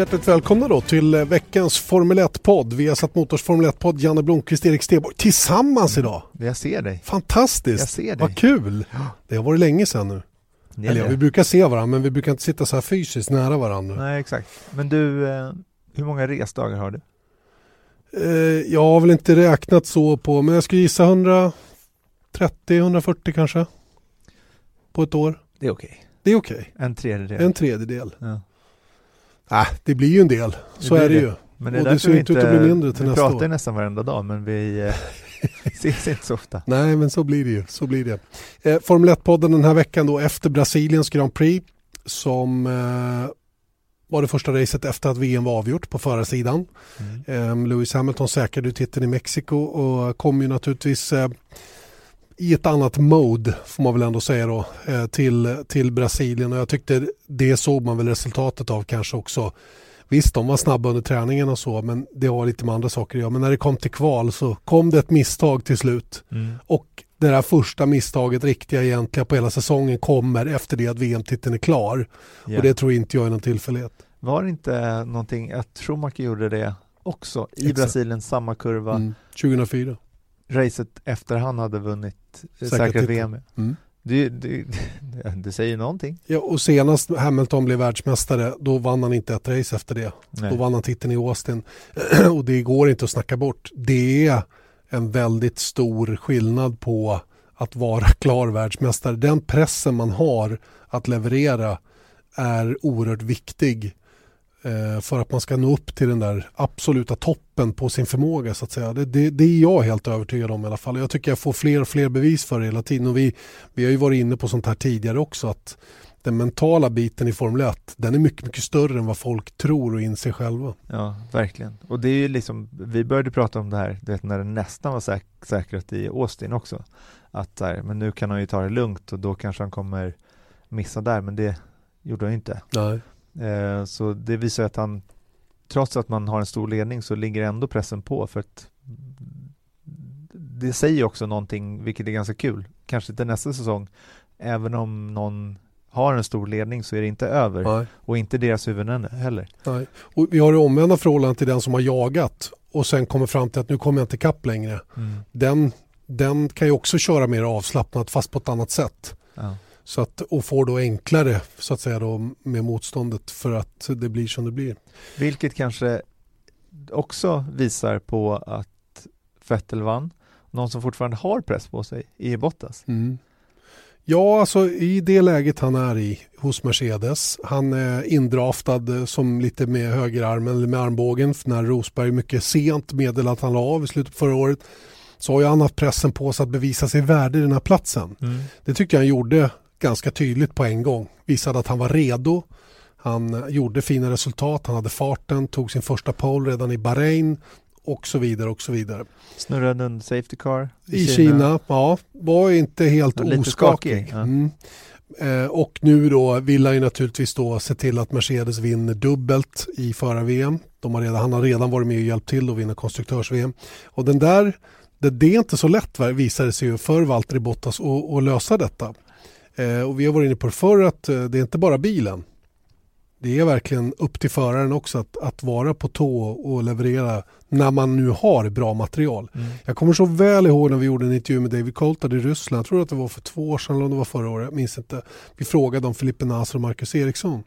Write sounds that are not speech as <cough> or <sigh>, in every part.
Hjärtligt välkomna då till eh, veckans Formel 1-podd. Vi har satt Motors Formel 1-podd, Janne Blomqvist, Erik Steborg tillsammans idag. Jag ser dig. Fantastiskt! Jag ser dig. Vad kul! Det har varit länge sedan nu. Det Eller ja, vi brukar se varandra men vi brukar inte sitta så här fysiskt nära varandra. Nej, exakt. Men du, eh, hur många resdagar har du? Eh, jag har väl inte räknat så på, men jag skulle gissa 130-140 kanske. På ett år. Det är okej. Det är okej. En tredjedel. En tredjedel. Ja. Äh, det blir ju en del. Så blir är det det. ju. Men det är Och det ser vi inte ut att bli mindre till vi nästa pratar år. nästan varenda dag, men vi eh, <laughs> <laughs> ses inte så ofta. Nej, men så blir det ju. Så blir det. Eh, Formel 1-podden den här veckan då efter Brasiliens Grand Prix som eh, var det första racet efter att VM var avgjort på förarsidan. Mm. Eh, Lewis Hamilton säkrade titeln i Mexiko och kom ju naturligtvis eh, i ett annat mode får man väl ändå säga då eh, till, till Brasilien och jag tyckte det såg man väl resultatet av kanske också. Visst, de var snabba under träningen och så men det har lite med andra saker att göra. Men när det kom till kval så kom det ett misstag till slut. Mm. Och det där första misstaget, riktiga egentliga på hela säsongen, kommer efter det att VM-titeln är klar. Ja. Och det tror inte jag är någon tillfällighet. Var det inte någonting, att Schumacher gjorde det också i Exakt. Brasilien, samma kurva, Mm. 2004. Racet efter han hade vunnit, eh, Säkra. VM. Mm. Det, det, <laughs> det säger någonting. Ja, och senast Hamilton blev världsmästare, då vann han inte ett race efter det. Nej. Då vann han titeln i Austin. <clears throat> och det går inte att snacka bort. Det är en väldigt stor skillnad på att vara <laughs> klar världsmästare. Den pressen man har att leverera är oerhört viktig för att man ska nå upp till den där absoluta toppen på sin förmåga så att säga. Det, det, det är jag helt övertygad om i alla fall. Jag tycker jag får fler och fler bevis för det hela tiden och vi, vi har ju varit inne på sånt här tidigare också att den mentala biten i Formel 1 den är mycket, mycket större än vad folk tror och inser själva. Ja, verkligen. Och det är liksom, vi började prata om det här, du vet när det nästan var säk säkrat i Austin också. Att här, men nu kan han ju ta det lugnt och då kanske han kommer missa där, men det gjorde han ju inte. Nej. Eh, så det visar att han, trots att man har en stor ledning så ligger ändå pressen på för att det säger också någonting, vilket är ganska kul, kanske till nästa säsong, även om någon har en stor ledning så är det inte över Nej. och inte deras huvuden heller. Nej. Och vi har det omvända förhållandet till den som har jagat och sen kommer fram till att nu kommer jag inte kapp längre. Den, den kan ju också köra mer avslappnat fast på ett annat sätt. Ja. Så att, och får då enklare så att säga då, med motståndet för att det blir som det blir. Vilket kanske också visar på att Vettel vann. Någon som fortfarande har press på sig är Bottas. Mm. Ja, alltså i det läget han är i hos Mercedes. Han är indraftad eh, som lite med högerarmen eller med armbågen när Rosberg mycket sent meddelade att han la av i slutet på förra året. Så har ju han haft pressen på sig att bevisa sig värdig i den här platsen. Det tycker jag han gjorde ganska tydligt på en gång. Visade att han var redo. Han gjorde fina resultat, han hade farten, tog sin första pole redan i Bahrain och så vidare och så vidare. Snurrade under Safety Car I Kina, ja, var inte helt lite oskakig. skakig, ja. Mm. Eh, och nu då vill han ju naturligtvis då se till att Mercedes vinner dubbelt i redan, han har redan varit med och hjälpt till att vinna konstruktörs-VM. Och den där, det, det är inte så lätt visar det sig ju för Valtteri Bottas att lösa detta. Eh, och vi har varit inne på det förr att eh, det är inte bara bilen. Det är verkligen upp till föraren också att, att vara på tå och leverera när man nu har bra material. Mm. Jag kommer så väl ihåg när vi gjorde en intervju med David Coulthard i Ryssland. Jag tror att det var för två år sedan eller om det var förra året. Jag minns inte. Vi frågade om Filippe Nasr och Marcus Eriksson.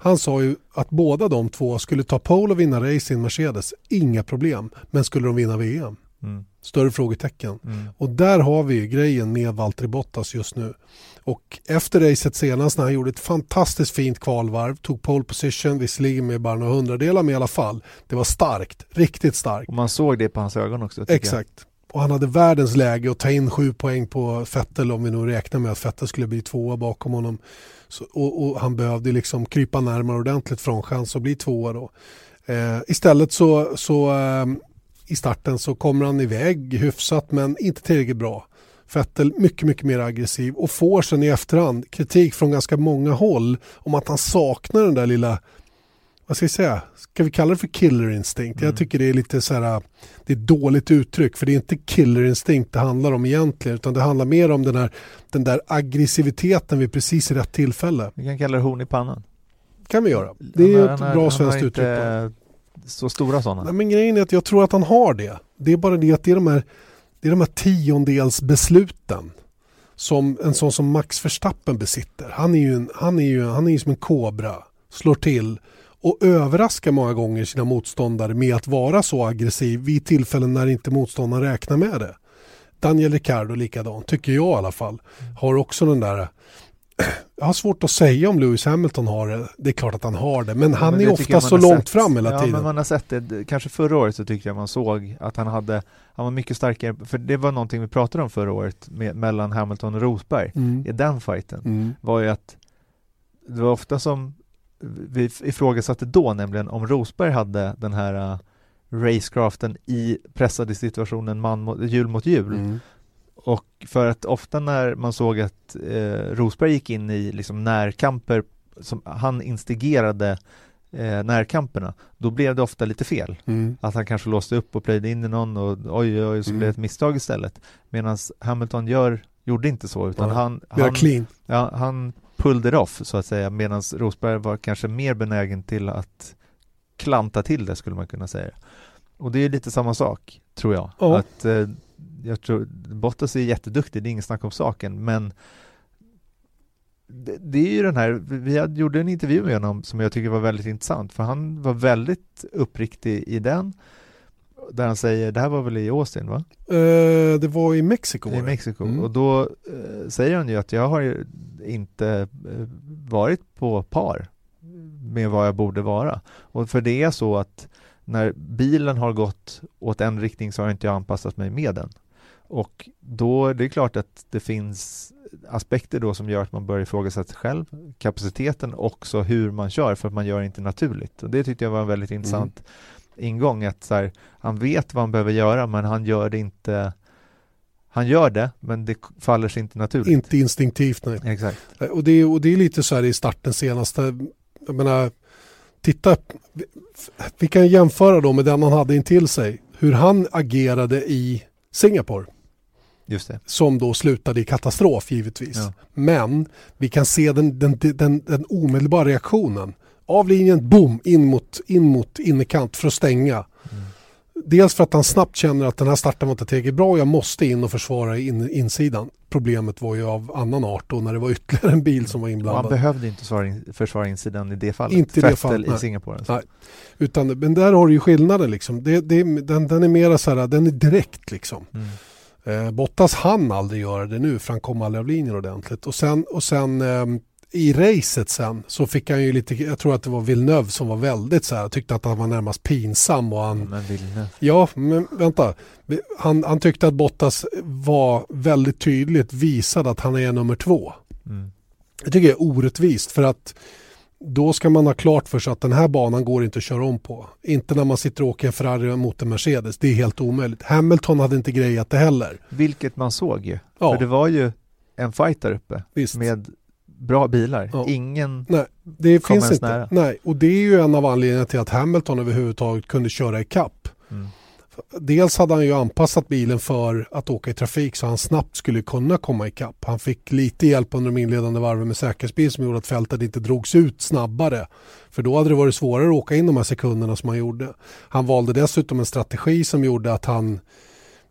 Han sa ju att båda de två skulle ta pole och vinna race i en Mercedes. Inga problem. Men skulle de vinna VM? Mm. Större frågetecken. Mm. Och där har vi grejen med Valtteri Bottas just nu. Och efter racet senast när han gjorde ett fantastiskt fint kvalvarv, tog pole position, visserligen med bara några hundradelar men i alla fall. Det var starkt, riktigt starkt. Och man såg det på hans ögon också. Exakt. och han hade världens läge att ta in sju poäng på Fettel om vi nu räknar med att Fettel skulle bli tvåa bakom honom. Så, och, och, han behövde liksom krypa närmare ordentligt från chans att bli tvåa då. Eh, istället så, så eh, i starten så kommer han iväg hyfsat men inte tillräckligt bra. Fettel mycket, mycket mer aggressiv och får sen i efterhand kritik från ganska många håll om att han saknar den där lilla vad ska vi säga, ska vi kalla det för killer instinct? Mm. Jag tycker det är lite så här, det är ett dåligt uttryck för det är inte killer instinct det handlar om egentligen utan det handlar mer om den, här, den där aggressiviteten vid precis rätt tillfälle. Vi kan kalla det horn i pannan. kan vi göra. Det är han, ett bra svenskt uttryck. Så stora sådana. Nej, men grejen är att jag tror att han har det. Det är bara det att det är de här, det är de här tiondelsbesluten som en sån som Max Verstappen besitter. Han är ju, en, han är ju, han är ju som en kobra, slår till och överraskar många gånger sina motståndare med att vara så aggressiv vid tillfällen när inte motståndaren räknar med det. Daniel Ricciardo likadant, tycker jag i alla fall. Har också den där jag har svårt att säga om Lewis Hamilton har det. Det är klart att han har det, men han men är ofta så långt fram hela ja, tiden. men man har sett det. Kanske förra året så tyckte jag man såg att han hade, han var mycket starkare, för det var någonting vi pratade om förra året med, mellan Hamilton och Rosberg mm. i den fighten, mm. var ju att det var ofta som vi ifrågasatte då nämligen om Rosberg hade den här uh, racecraften i pressade situationen man mot, hjul mot hjul. Mm. Och för att ofta när man såg att eh, Rosberg gick in i liksom närkamper som han instigerade eh, närkamperna, då blev det ofta lite fel. Mm. Att han kanske låste upp och plöjde in i någon och oj, oj, så mm. blev det ett misstag istället. Medan Hamilton gör, gjorde inte så, utan ja. han, han, clean. Ja, han pulled it off så att säga medan Rosberg var kanske mer benägen till att klanta till det skulle man kunna säga. Och det är lite samma sak tror jag. Oh. Att, eh, jag tror, Bottas är jätteduktig, det är inget snack om saken, men det, det, är ju den här, vi hade, gjorde en intervju med honom som jag tycker var väldigt intressant, för han var väldigt uppriktig i den där han säger, det här var väl i Austin va? Uh, det var i Mexiko. I Mexiko mm. och då uh, säger han ju att jag har inte uh, varit på par med vad jag borde vara. Och för det är så att när bilen har gått åt en riktning så har inte jag anpassat mig med den. Och då är det klart att det finns aspekter då som gör att man börjar ifrågasätta sig själv, kapaciteten också hur man kör för att man gör det inte naturligt. Och det tyckte jag var en väldigt intressant mm ingång att så här, han vet vad han behöver göra men han gör det inte han gör det, men det faller sig inte naturligt. Inte instinktivt, nej. Exakt. Och det, och det är lite så här i starten senaste, jag menar, titta, vi kan jämföra då med den han hade intill sig, hur han agerade i Singapore. Som då slutade i katastrof givetvis. Ja. Men vi kan se den, den, den, den omedelbara reaktionen av linjen, boom, in mot, in mot innerkant för att stänga. Mm. Dels för att han snabbt känner att den här starten var inte tillräckligt bra och jag måste in och försvara in, insidan. Problemet var ju av annan art då när det var ytterligare en bil som var inblandad. Han behövde inte försvara insidan i det fallet. Inte i det fallet. i Singapore. Alltså. Nej. Utan, men där har du ju skillnaden liksom. Det, det, den, den är mera så här, den är direkt liksom. Mm. Eh, Bottas hann aldrig göra det nu för han kom aldrig av linjen ordentligt. Och sen, och sen eh, i racet sen så fick han ju lite, jag tror att det var Villeneuve som var väldigt så här, tyckte att han var närmast pinsam och han... Men Villeneuve. Ja, men vänta. Han, han tyckte att Bottas var väldigt tydligt visad att han är nummer två. Mm. Jag tycker det är orättvist för att då ska man ha klart för sig att den här banan går inte att köra om på. Inte när man sitter och åker en Ferrari mot en Mercedes. Det är helt omöjligt. Hamilton hade inte grejat det heller. Vilket man såg ju. Ja. För det var ju en fight där uppe Visst. med bra bilar. Ja. Ingen nej, det finns inte. Nära. Nej, och det är ju en av anledningarna till att Hamilton överhuvudtaget kunde köra i kapp. Mm. Dels hade han ju anpassat bilen för att åka i trafik så han snabbt skulle kunna komma i kapp. Han fick lite hjälp under de inledande varven med säkerhetsbil som gjorde att fältet inte drogs ut snabbare. För då hade det varit svårare att åka in de här sekunderna som han gjorde. Han valde dessutom en strategi som gjorde att han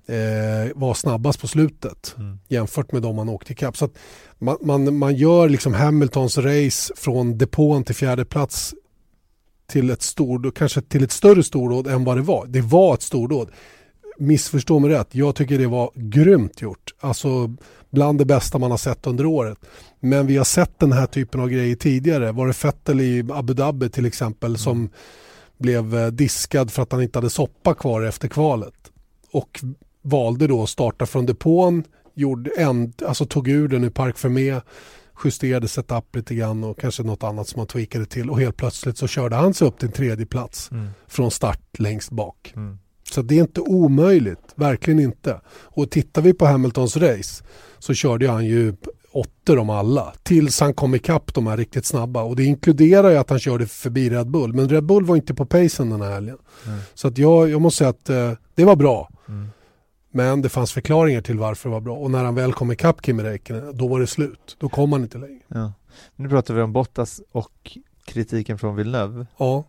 eh, var snabbast på slutet mm. jämfört med de man åkte ikapp. Så man, man, man gör liksom Hamiltons race från depån till fjärde plats till ett stordåd, kanske till ett större stordåd än vad det var. Det var ett stordåd. Missförstå mig rätt, jag tycker det var grymt gjort. Alltså bland det bästa man har sett under året. Men vi har sett den här typen av grejer tidigare. Var det Fettel i Abu Dhabi till exempel mm. som blev eh, diskad för att han inte hade soppa kvar efter kvalet. Och valde då att starta från depån, gjorde en, alltså tog ur den ur Park Fermé, justerade setup lite grann och kanske något annat som han tweakade till och helt plötsligt så körde han sig upp till en tredje plats Mm. från start längst bak. Mm. Så det är inte omöjligt, verkligen inte. Och tittar vi på Hamiltons race så körde han ju åttor om alla tills han kom ikapp de här riktigt snabba och det inkluderar ju att han körde förbi Red Bull men Red Bull var inte på pacen den här helgen. Mm. Så att jag, jag måste säga att eh, det var bra Mm. Men det fanns förklaringar till varför det var bra och när han väl kom ikapp Kimi Räikkönen då var det slut. Då kom han inte längre. Ja. Nu pratar vi om Bottas och kritiken från Villeneuve. Ja,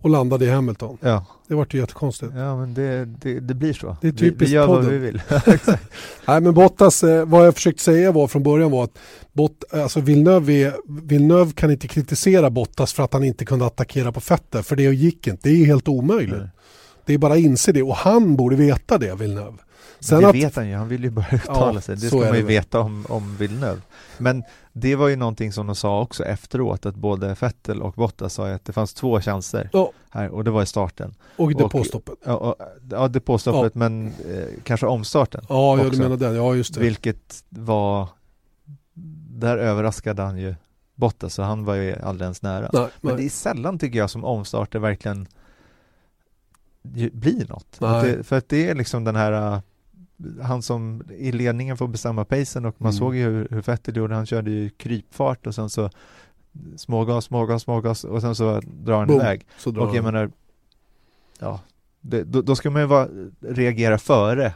och landade i Hamilton. Ja, Det vart ju jättekonstigt. ja men det, det, det blir så. Det är vi, typiskt vi gör vad podden. vi vill. <laughs> <laughs> Nej men Bottas, eh, vad jag försökte säga var från början var att Bott, alltså Villeneuve, är, Villeneuve kan inte kritisera Bottas för att han inte kunde attackera på fötter för det gick inte. Det är helt omöjligt. Nej. Det är bara att inse det och han borde veta det Villeneuve. Sen det att, vet han ju, han vill ju bara <laughs> uttala Ja, sig. Det ska man det ju väl. veta om, om Villeneuve. Men det var ju någonting som de sa också efteråt, att både Vettel och Bottas sa att det fanns två chanser Ja. här och det var i starten. och det och-. Ja, och, ja depåstoppet men eh, kanske omstarten. Ja, ja du menar den. Ja, just det. Vilket var, där överraskade han ju Bottas så han var ju alldeles nära. Nej, Men nej. det är sällan tycker jag som omstarter verkligen blir något. Nej. Det, för att det är liksom den här han som i ledningen får bestämma pacen och man Mm. såg ju hur, hur Vettel gjorde, han körde ju krypfart och sen så smågas, smågas, smågas och sen så drar han Boom. iväg. Så drar Och jag menar, ja, det, då, då ska man ju vara, reagera före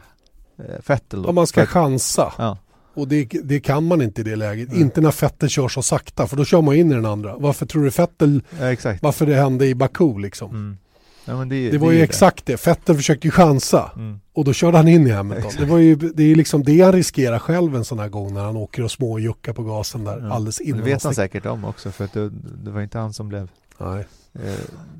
eh, Vettel då. Ja, man ska att- chansa. Ja, Och det, det kan man inte i det läget. Nej. Inte när Vettel kör så sakta för då kör man in i den andra. Varför tror du Vettel, ja, varför det hände i Baku liksom? Mm. Ja, det, Det var är ju det. exakt det. Vettel försökte ju chansa Mm. och då körde han in i Hamilton. Det, var ju, det är liksom det han riskerar själv en sån här gång när han åker och småjuckar på gasen där Ja. alldeles innan det vet han säkert om också för att det, det var inte han som blev Nej. eh,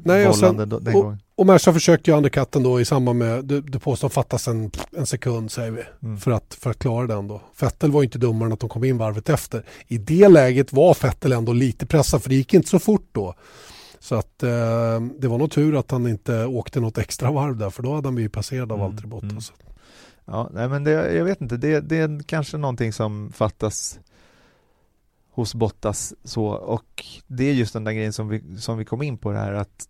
Nej, och sen- den och- gången. Och Merca försökte ju undercutten då i samband med, det, det påstår fattas en, en sekund säger vi. Mm. för att, för att klara den då. Vettel var ju inte dummare än att de kom in varvet efter. I det läget var Vettel ändå lite pressad för det gick inte så fort då. Så att eh, det var nog tur att han inte åkte något extra varv där för då hade han blivit passerad av Mm, Valtteri Bottas. Ja, nej men det, jag vet inte, det, det är kanske någonting som fattas hos Bottas så och det är just den där grejen som vi, som vi kom in på det här att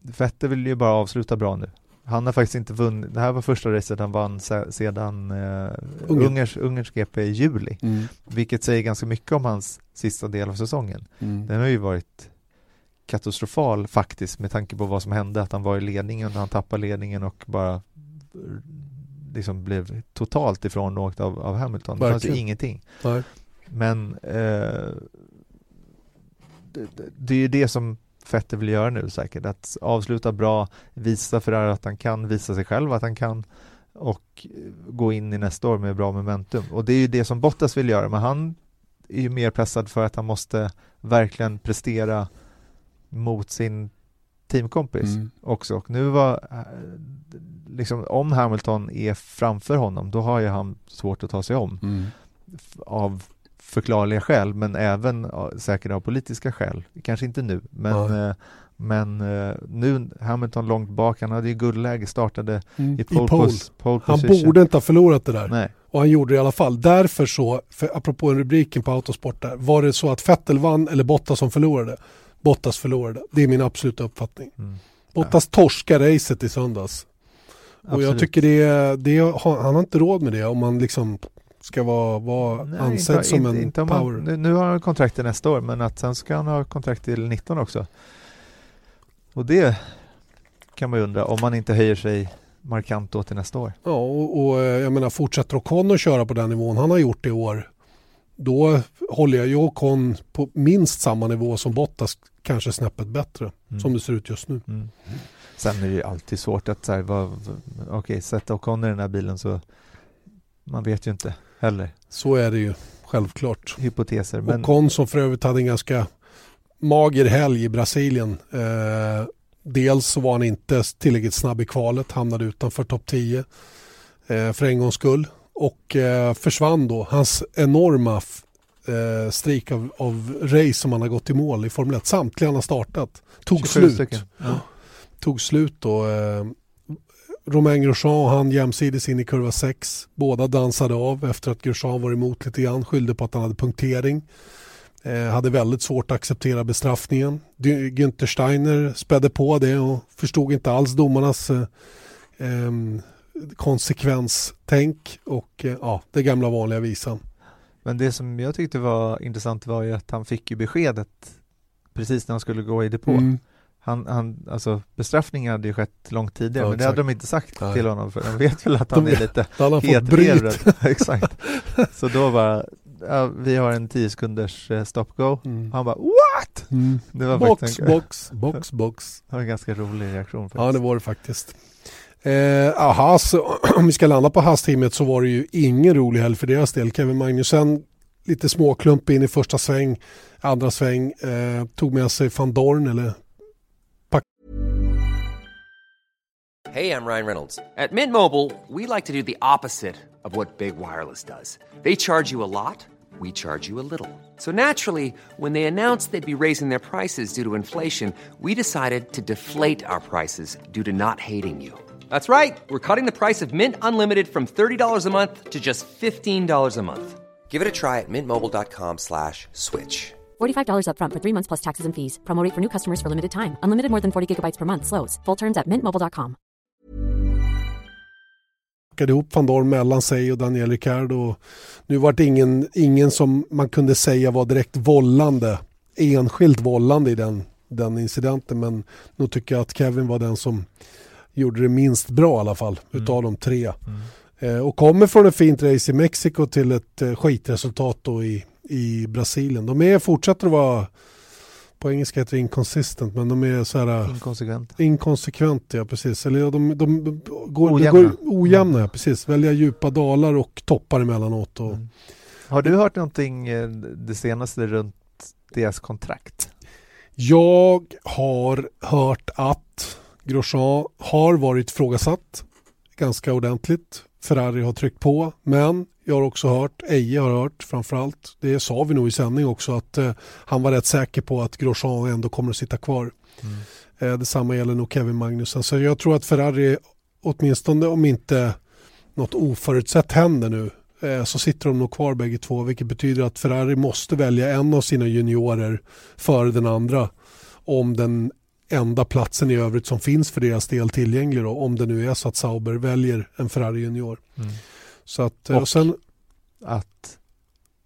Vettel vill ju bara avsluta bra nu. Han har faktiskt inte vunnit, det här var första racet han vann se, sedan eh. Ungers, Ungerns GP i juli, Mm. vilket säger ganska mycket om hans sista del av säsongen. Mm. Den har ju varit katastrofal faktiskt med tanke på vad som hände, att han var i ledningen, han tappade ledningen och bara liksom blev totalt ifrånåkt av, av Hamilton. Det fanns ju ingenting. Nej. Men eh, det, det- det är ju det som Vettel vill göra nu säkert, att avsluta bra, visa Ferrari att han kan, visa sig själv att han kan och gå in i nästa år med bra momentum. Och det är ju det som Bottas vill göra, men han är ju mer pressad för att han måste verkligen prestera mot sin teamkompis Mm. också. Och nu var, eh, liksom om Hamilton är framför honom, då har ju han svårt att ta sig om Mm. av förklarliga skäl, men även ja, säkert av politiska skäl. Kanske inte nu, men, Nej. eh, men eh, nu Hamilton långt bak, han hade ju guldläge, startade Mm. i pole, pole. pos- pole Han borde inte ha förlorat det där. Nej, Och han gjorde det i alla fall. Därför så, för apropå rubriken på Autosport där, var det så att Vettel vann eller Bottas som förlorade? Bottas förlorade. Det är min absoluta uppfattning. mm. Bottas torskar racet i söndags. Och jag tycker det, det han har inte råd med det om man liksom ska vara, vara Nej, ansedd inte, som en inte power. man, nu, nu har han kontrakt till nästa år, men att sen ska han ha kontrakt till 19 också. Och det kan man ju undra, om man inte höjer sig markant då till nästa år. Ja, och, och eh, jag menar fortsätter Ocon att köra på den nivån han har gjort i år då håller jag ju Ocon på minst samma nivå som Bottas, kanske snäppet bättre Mm. som det ser ut just nu. Mm. Sen är det ju alltid svårt att så här, vad, okej, sätta Ocon i den här bilen så man vet ju inte heller. Så är det ju självklart. Hypoteser. Men, Ocon som för övrigt hade en ganska mager helg i Brasilien. Eh, dels så var han inte tillräckligt snabb i kvalet, hamnade utanför topp 10 eh, för en gångs skull. Och eh, försvann då. Hans enorma eh, streak av, av race som han har gått i mål i Formel 1. Samtliga han har startat. Tog 27 slut. Ja. Tog slut då. Eh, Romain Grosjean han jämsides in i kurva 6. Båda dansade av efter att Grosjean var emot lite grann. Skyllde på att han hade punktering. Eh, hade väldigt svårt att acceptera bestraffningen. Günther Steiner spädde på det och förstod inte alls domarnas eh, eh, konsekvenstänk och eh, ja, det gamla vanliga visan. Men det som jag tyckte var intressant var ju att han fick ju beskedet precis när han skulle gå i depå. Mm. Han, han, alltså bestraffningen hade ju skett långt tidigare ja, men det hade de inte sagt Nej. till honom för de <laughs> vet väl att han de är lite hetlevrad. <laughs> exakt. Så då var ja, vi har en 10 sekunders eh, stop go. Mm. Han bara what? Mm. Det var box, en, box, box, box. <laughs> Det var en ganska rolig reaktion. Faktiskt. Ja det var det faktiskt. Eh, aha, så, <clears throat> om vi ska landa på Haas-teamet så var det ju ingen rolig helg för deras del. Kevin Magnussen lite småklump in i första sväng, andra sväng, eh, tog med sig van Dorn eller Hej, jag Ryan Reynolds. På Mint Mobile, we like to do the opposite of what Big Wireless does. They charge you a lot, we charge you a little. So naturally, when they announced they'd be raising their prices due to inflation, we decided to deflate our prices due to not hating you. That's right. We're cutting the price of Mint Unlimited from $30 a month to just $15 a month. Give it a try at mintmobile.com slash switch. $45 upfront for three months plus taxes and fees. Promote for new customers for limited time. Unlimited more than 40 gigabytes per month. Slows. Full terms at mintmobile.com. ihop van Dorn mellan sig och Daniel Ricciardo. Nu var det ingen, ingen som man kunde säga var direkt vållande, enskilt vållande i den, den incidenten. Men nu tycker jag att Kevin var den som gjorde det minst bra i alla fall mm. utav de tre. Mm. Eh, och kommer från ett fint race i Mexiko till ett eh, skitresultat då i, i Brasilien. De är, fortsätter att vara på engelska heter det inconsistent men de är så här Inkonsekvent. Inkonsekvent ja precis. Eller de, de, de går ojämna, går, ojämna mm. ja, precis. Välja djupa dalar och toppar emellanåt. Och... Mm. Har du hört någonting eh, det senaste runt deras kontrakt? Jag har hört att Grosjean har varit frågasatt ganska ordentligt. Ferrari har tryckt på men jag har också hört, Eje har hört framförallt, det sa vi nog i sändning också, att eh, han var rätt säker på att Grosjean ändå kommer att sitta kvar. Mm. Eh, detsamma gäller nog Kevin Magnussen. Så jag tror att Ferrari, åtminstone om inte något oförutsett händer nu, eh, så sitter de nog kvar bägge två, vilket betyder att Ferrari måste välja en av sina juniorer före den andra om den enda platsen i övrigt som finns för deras del tillgänglig då, om det nu är så att Sauber väljer en Ferrari junior. Mm. Så att, och, och sen, att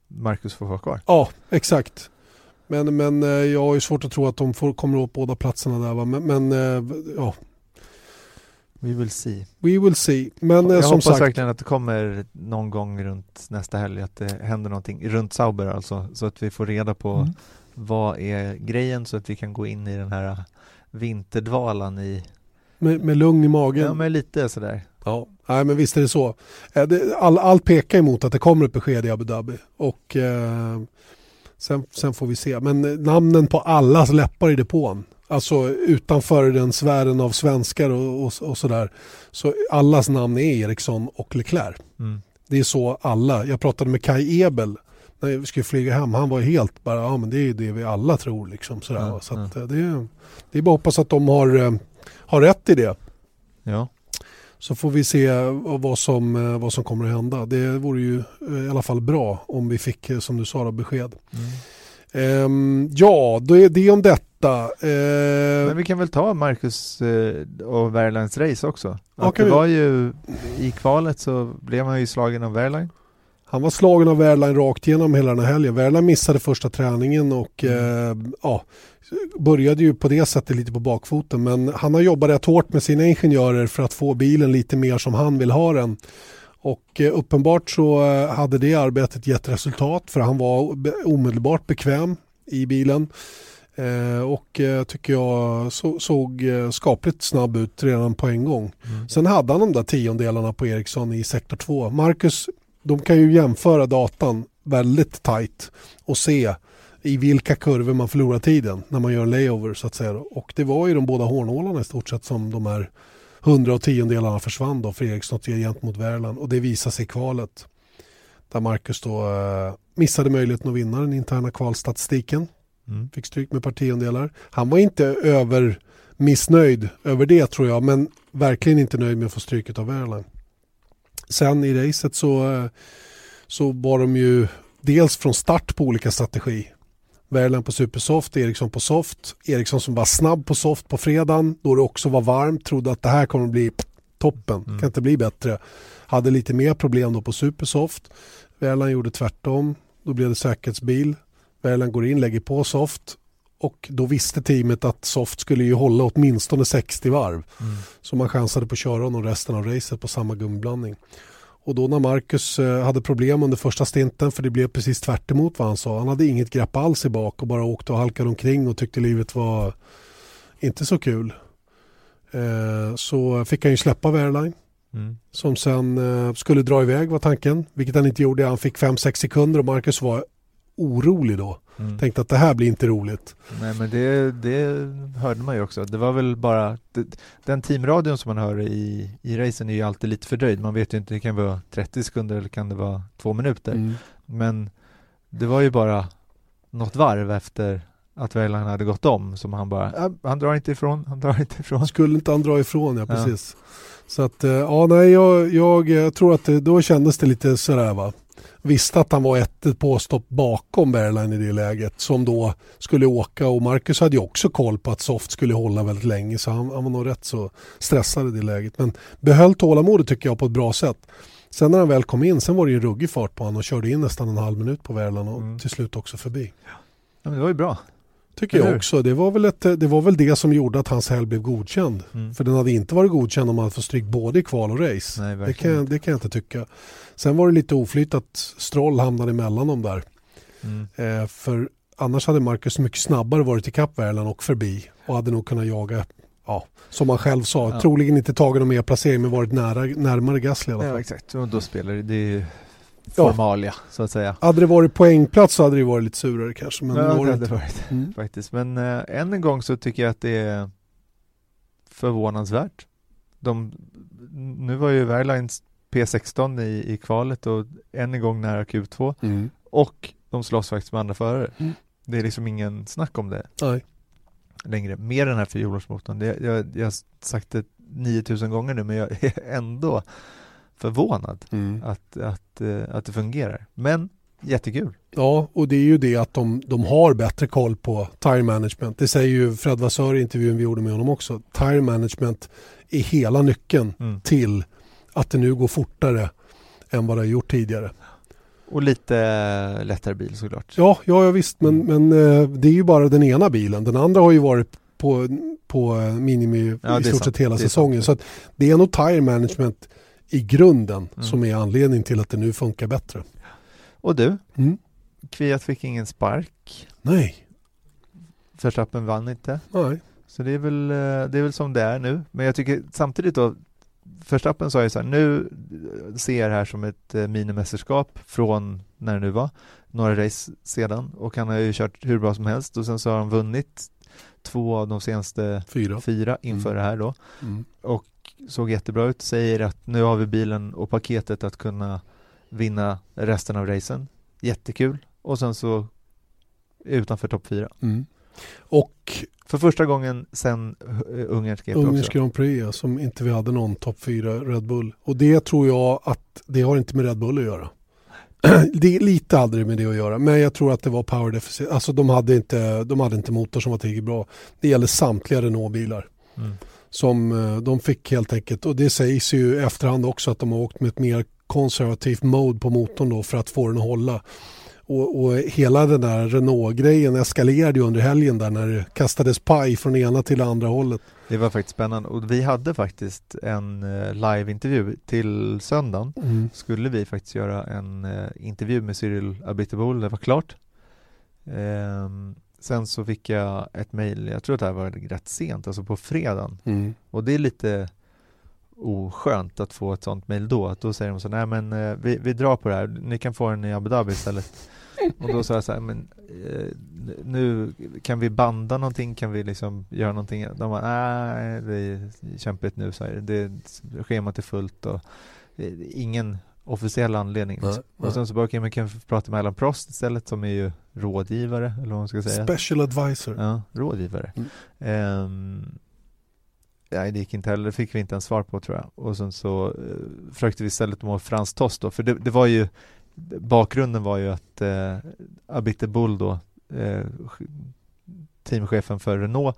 Marcus får vara kvar? Ja, exakt. Men, men eh, jag har ju svårt att tro att de får, kommer åt båda platserna där. Va? Men, men eh, ja. We will see. We will see. Men jag som hoppas sagt, verkligen att det kommer någon gång runt nästa helg att det händer någonting runt Sauber alltså så att vi får reda på mm. vad är grejen så att vi kan gå in i den här vinterdvalan i med, med lugn i magen? Ja, med lite sådär. Ja, Nej, men visst är det så. Eh, all, allt pekar emot att det kommer ett besked i Abu Dhabi. Och, eh, sen, sen, får vi se. Men namnen på allas läppar i depån. Alltså utanför den sfären av svenskar och, och, och sådär. Så allas namn är Eriksson och Leclerc. Mm. Det är så alla. Jag pratade med Kai Ebel när vi skulle flyga hem. Han var helt bara, ja men det är det vi alla tror liksom. Sådär. Mm. Så att, eh, det, det är bara att hoppas att de har, eh, har rätt i det. Ja. Så får vi se vad som, eh, vad som kommer att hända. Det vore ju eh, i alla fall bra om vi fick, eh, som du sa, besked. Mm. Um, ja, då är det om detta. Uh, Men vi kan väl ta Marcus uh, och Wehrleins race också. Att det var ju, I kvalet så blev han ju slagen av Wehrlein. Han var slagen av Wehrlein rakt igenom hela den här helgen. Wehrlein missade första träningen och mm. uh, ja, började ju på det sättet lite på bakfoten men han har jobbat rätt hårt med sina ingenjörer för att få bilen lite mer som han vill ha den. Och eh, uppenbart så eh, hade det arbetet gett resultat för han var omedelbart bekväm i bilen. Eh, och tycker jag såg skapligt snabb ut redan på en gång. Mm. Sen hade han de där tiondelarna på Ericsson i sektor 2. Marcus, de kan ju jämföra datan väldigt tajt och se i vilka kurvor man förlorar tiden när man gör en layover så att säga. Och det var ju de båda hårnålarna i stort sett som de här hundra och tiondelarna försvann då för Eriksson gentemot Värland och det visade sig i kvalet. Där Marcus då eh, missade möjligheten att vinna den interna kvalstatistiken. Mm. Fick stryk med par tiondelar. Han var inte över missnöjd över det tror jag, men verkligen inte nöjd med att få stryket av Airline. Sen i racet så, eh, så var de ju dels från start på olika strategi. Värland på supersoft, Eriksson på soft. Eriksson som var snabb på soft på fredagen då det också var varmt. Trodde att det här kommer att bli toppen, mm. kan inte bli bättre. Hade lite mer problem då på supersoft. Värland gjorde tvärtom. Då blev det säkerhetsbil. Värland går in, lägger på soft och då visste teamet att soft skulle ju hålla åtminstone 60 varv. Mm. Så man chansade på att köra honom resten av racet på samma gummiblandning. Och då när Marcus eh, hade problem under första stinten för det blev precis tvärt vad han sa. Han hade inget grepp alls i bak och bara åkte och halkade omkring och tyckte livet var inte så kul. Eh, så fick han ju släppa Wehrlein. Mm. Som sen eh, skulle dra iväg var tanken, vilket han inte gjorde. Han fick 5-6 sekunder och Marcus var orolig då. Mm. Tänkte att det här blir inte roligt. Nej men det, det hörde man ju också. Det var väl bara det, den teamradion som man hör i, i racen är ju alltid lite fördröjd. Man vet ju inte, det kan vara 30 sekunder eller kan det vara två minuter. Mm. Men det var ju bara något varv efter att Weiland hade gått om som han bara, äh, han drar inte ifrån, han drar inte ifrån. Skulle inte han dra ifrån, ja precis. Ja. Så att, eh, ja nej, jag, jag, jag tror att det, då kändes det lite sådär va visste att han var ett påstopp bakom Berline i det läget som då skulle åka och Marcus hade ju också koll på att Soft skulle hålla väldigt länge så han, han var nog rätt så stressad i det läget. Men behöll tålamodet tycker jag på ett bra sätt. Sen när han väl kom in, sen var det ju ruggig fart på honom och körde in nästan en halv minut på Värland och mm. till slut också förbi. Ja, men det var ju bra. Tycker jag också. Det var, väl ett, det var väl det som gjorde att hans helg blev godkänd. Mm. För den hade inte varit godkänd om han hade fått stryk både i kval och race. Nej, det, kan, det kan jag inte tycka. Sen var det lite oflyt att Stroll hamnade emellan dem där. Mm. Eh, för annars hade Marcus mycket snabbare varit i kapp Värland och förbi och hade nog kunnat jaga ja, som han själv sa, ja. troligen inte tagit någon mer placering men varit nära, närmare Gasly i alla fall. Ja, exakt, och då spelar det, det formalia ja. så att säga. Hade det varit poängplats så hade det varit lite surare kanske. Men ja, det, det hade varit mm. faktiskt. Men äh, än en gång så tycker jag att det är förvånansvärt. De, nu var ju Verlines P16 i, i kvalet och än en gång nära Q2 mm. och de slåss faktiskt med andra förare. Mm. Det är liksom ingen snack om det Nej. längre. Med den här fjolårsmotorn. Jag, jag har sagt det 9000 gånger nu men jag är <laughs> ändå förvånad mm. att, att, eh, att det fungerar. Men jättekul. Ja, och det är ju det att de, de har bättre koll på tire management. Det säger ju Fred Vassör i intervjun vi gjorde med honom också. Tire management är hela nyckeln mm. till att det nu går fortare än vad det har gjort tidigare. Och lite lättare bil såklart. Ja, ja, ja visst, men, men eh, det är ju bara den ena bilen. Den andra har ju varit på, på minimi ja, i stort sett hela säsongen. Så det är nog tire management i grunden mm. som är anledning till att det nu funkar bättre. Och du, mm. Kviat fick ingen spark. Nej. Verstappen vann inte. Nej. Så det är, väl, eh, det är väl som det är nu. Men jag tycker samtidigt då, Verstappen sa ju så här, nu ser jag det här som ett eh, minimästerskap från när det nu var, några race sedan och han har ju kört hur bra som helst och sen så har han vunnit två av de senaste fyra, fyra inför mm. det här då. Mm. Och såg jättebra ut, säger att nu har vi bilen och paketet att kunna vinna resten av racen. Jättekul. Och sen så utanför topp fyra. Mm. Och för första gången sen Ungerns GP Ungerns Grand Prix, ja, som inte vi hade någon topp fyra Red Bull. Och det tror jag att det har inte med Red Bull att göra. <clears throat> det, lite hade det med det att göra, men jag tror att det var power deficit. Alltså de hade inte, de hade inte motor som var tillräckligt bra. Det gäller samtliga Renault-bilar. Mm som eh, de fick helt enkelt och det sägs ju i efterhand också att de har åkt med ett mer konservativt mode på motorn då för att få den att hålla. Och, och hela den där Renault-grejen eskalerade ju under helgen där när det kastades paj från ena till andra hållet. Det var faktiskt spännande och vi hade faktiskt en uh, live-intervju till söndagen. Mm. Skulle vi faktiskt göra en uh, intervju med Cyril Abiteboul, det var klart. Um, Sen så fick jag ett mejl, jag tror att det här var rätt sent, alltså på fredagen. Mm. Och det är lite oskönt att få ett sånt mejl då. Att då säger de så nej men eh, vi, vi drar på det här, ni kan få den i Abu Dhabi istället. Och då sa jag så här, men eh, nu kan vi banda någonting, kan vi liksom göra någonting? De bara, nej det är kämpigt nu, så här. Det, schemat är fullt och eh, ingen officiell anledning. Nej, och nej. sen så bara, okay, man kan prata med Alan Prost istället som är ju rådgivare, eller vad man ska säga. Special advisor. Ja, rådgivare. Mm. Um, nej det gick inte heller, det fick vi inte ens svar på tror jag. Och sen så eh, försökte vi istället mål Frans Tost då, för det, det, var ju bakgrunden var ju att eh, Abite Bull då, eh, teamchefen för Renault,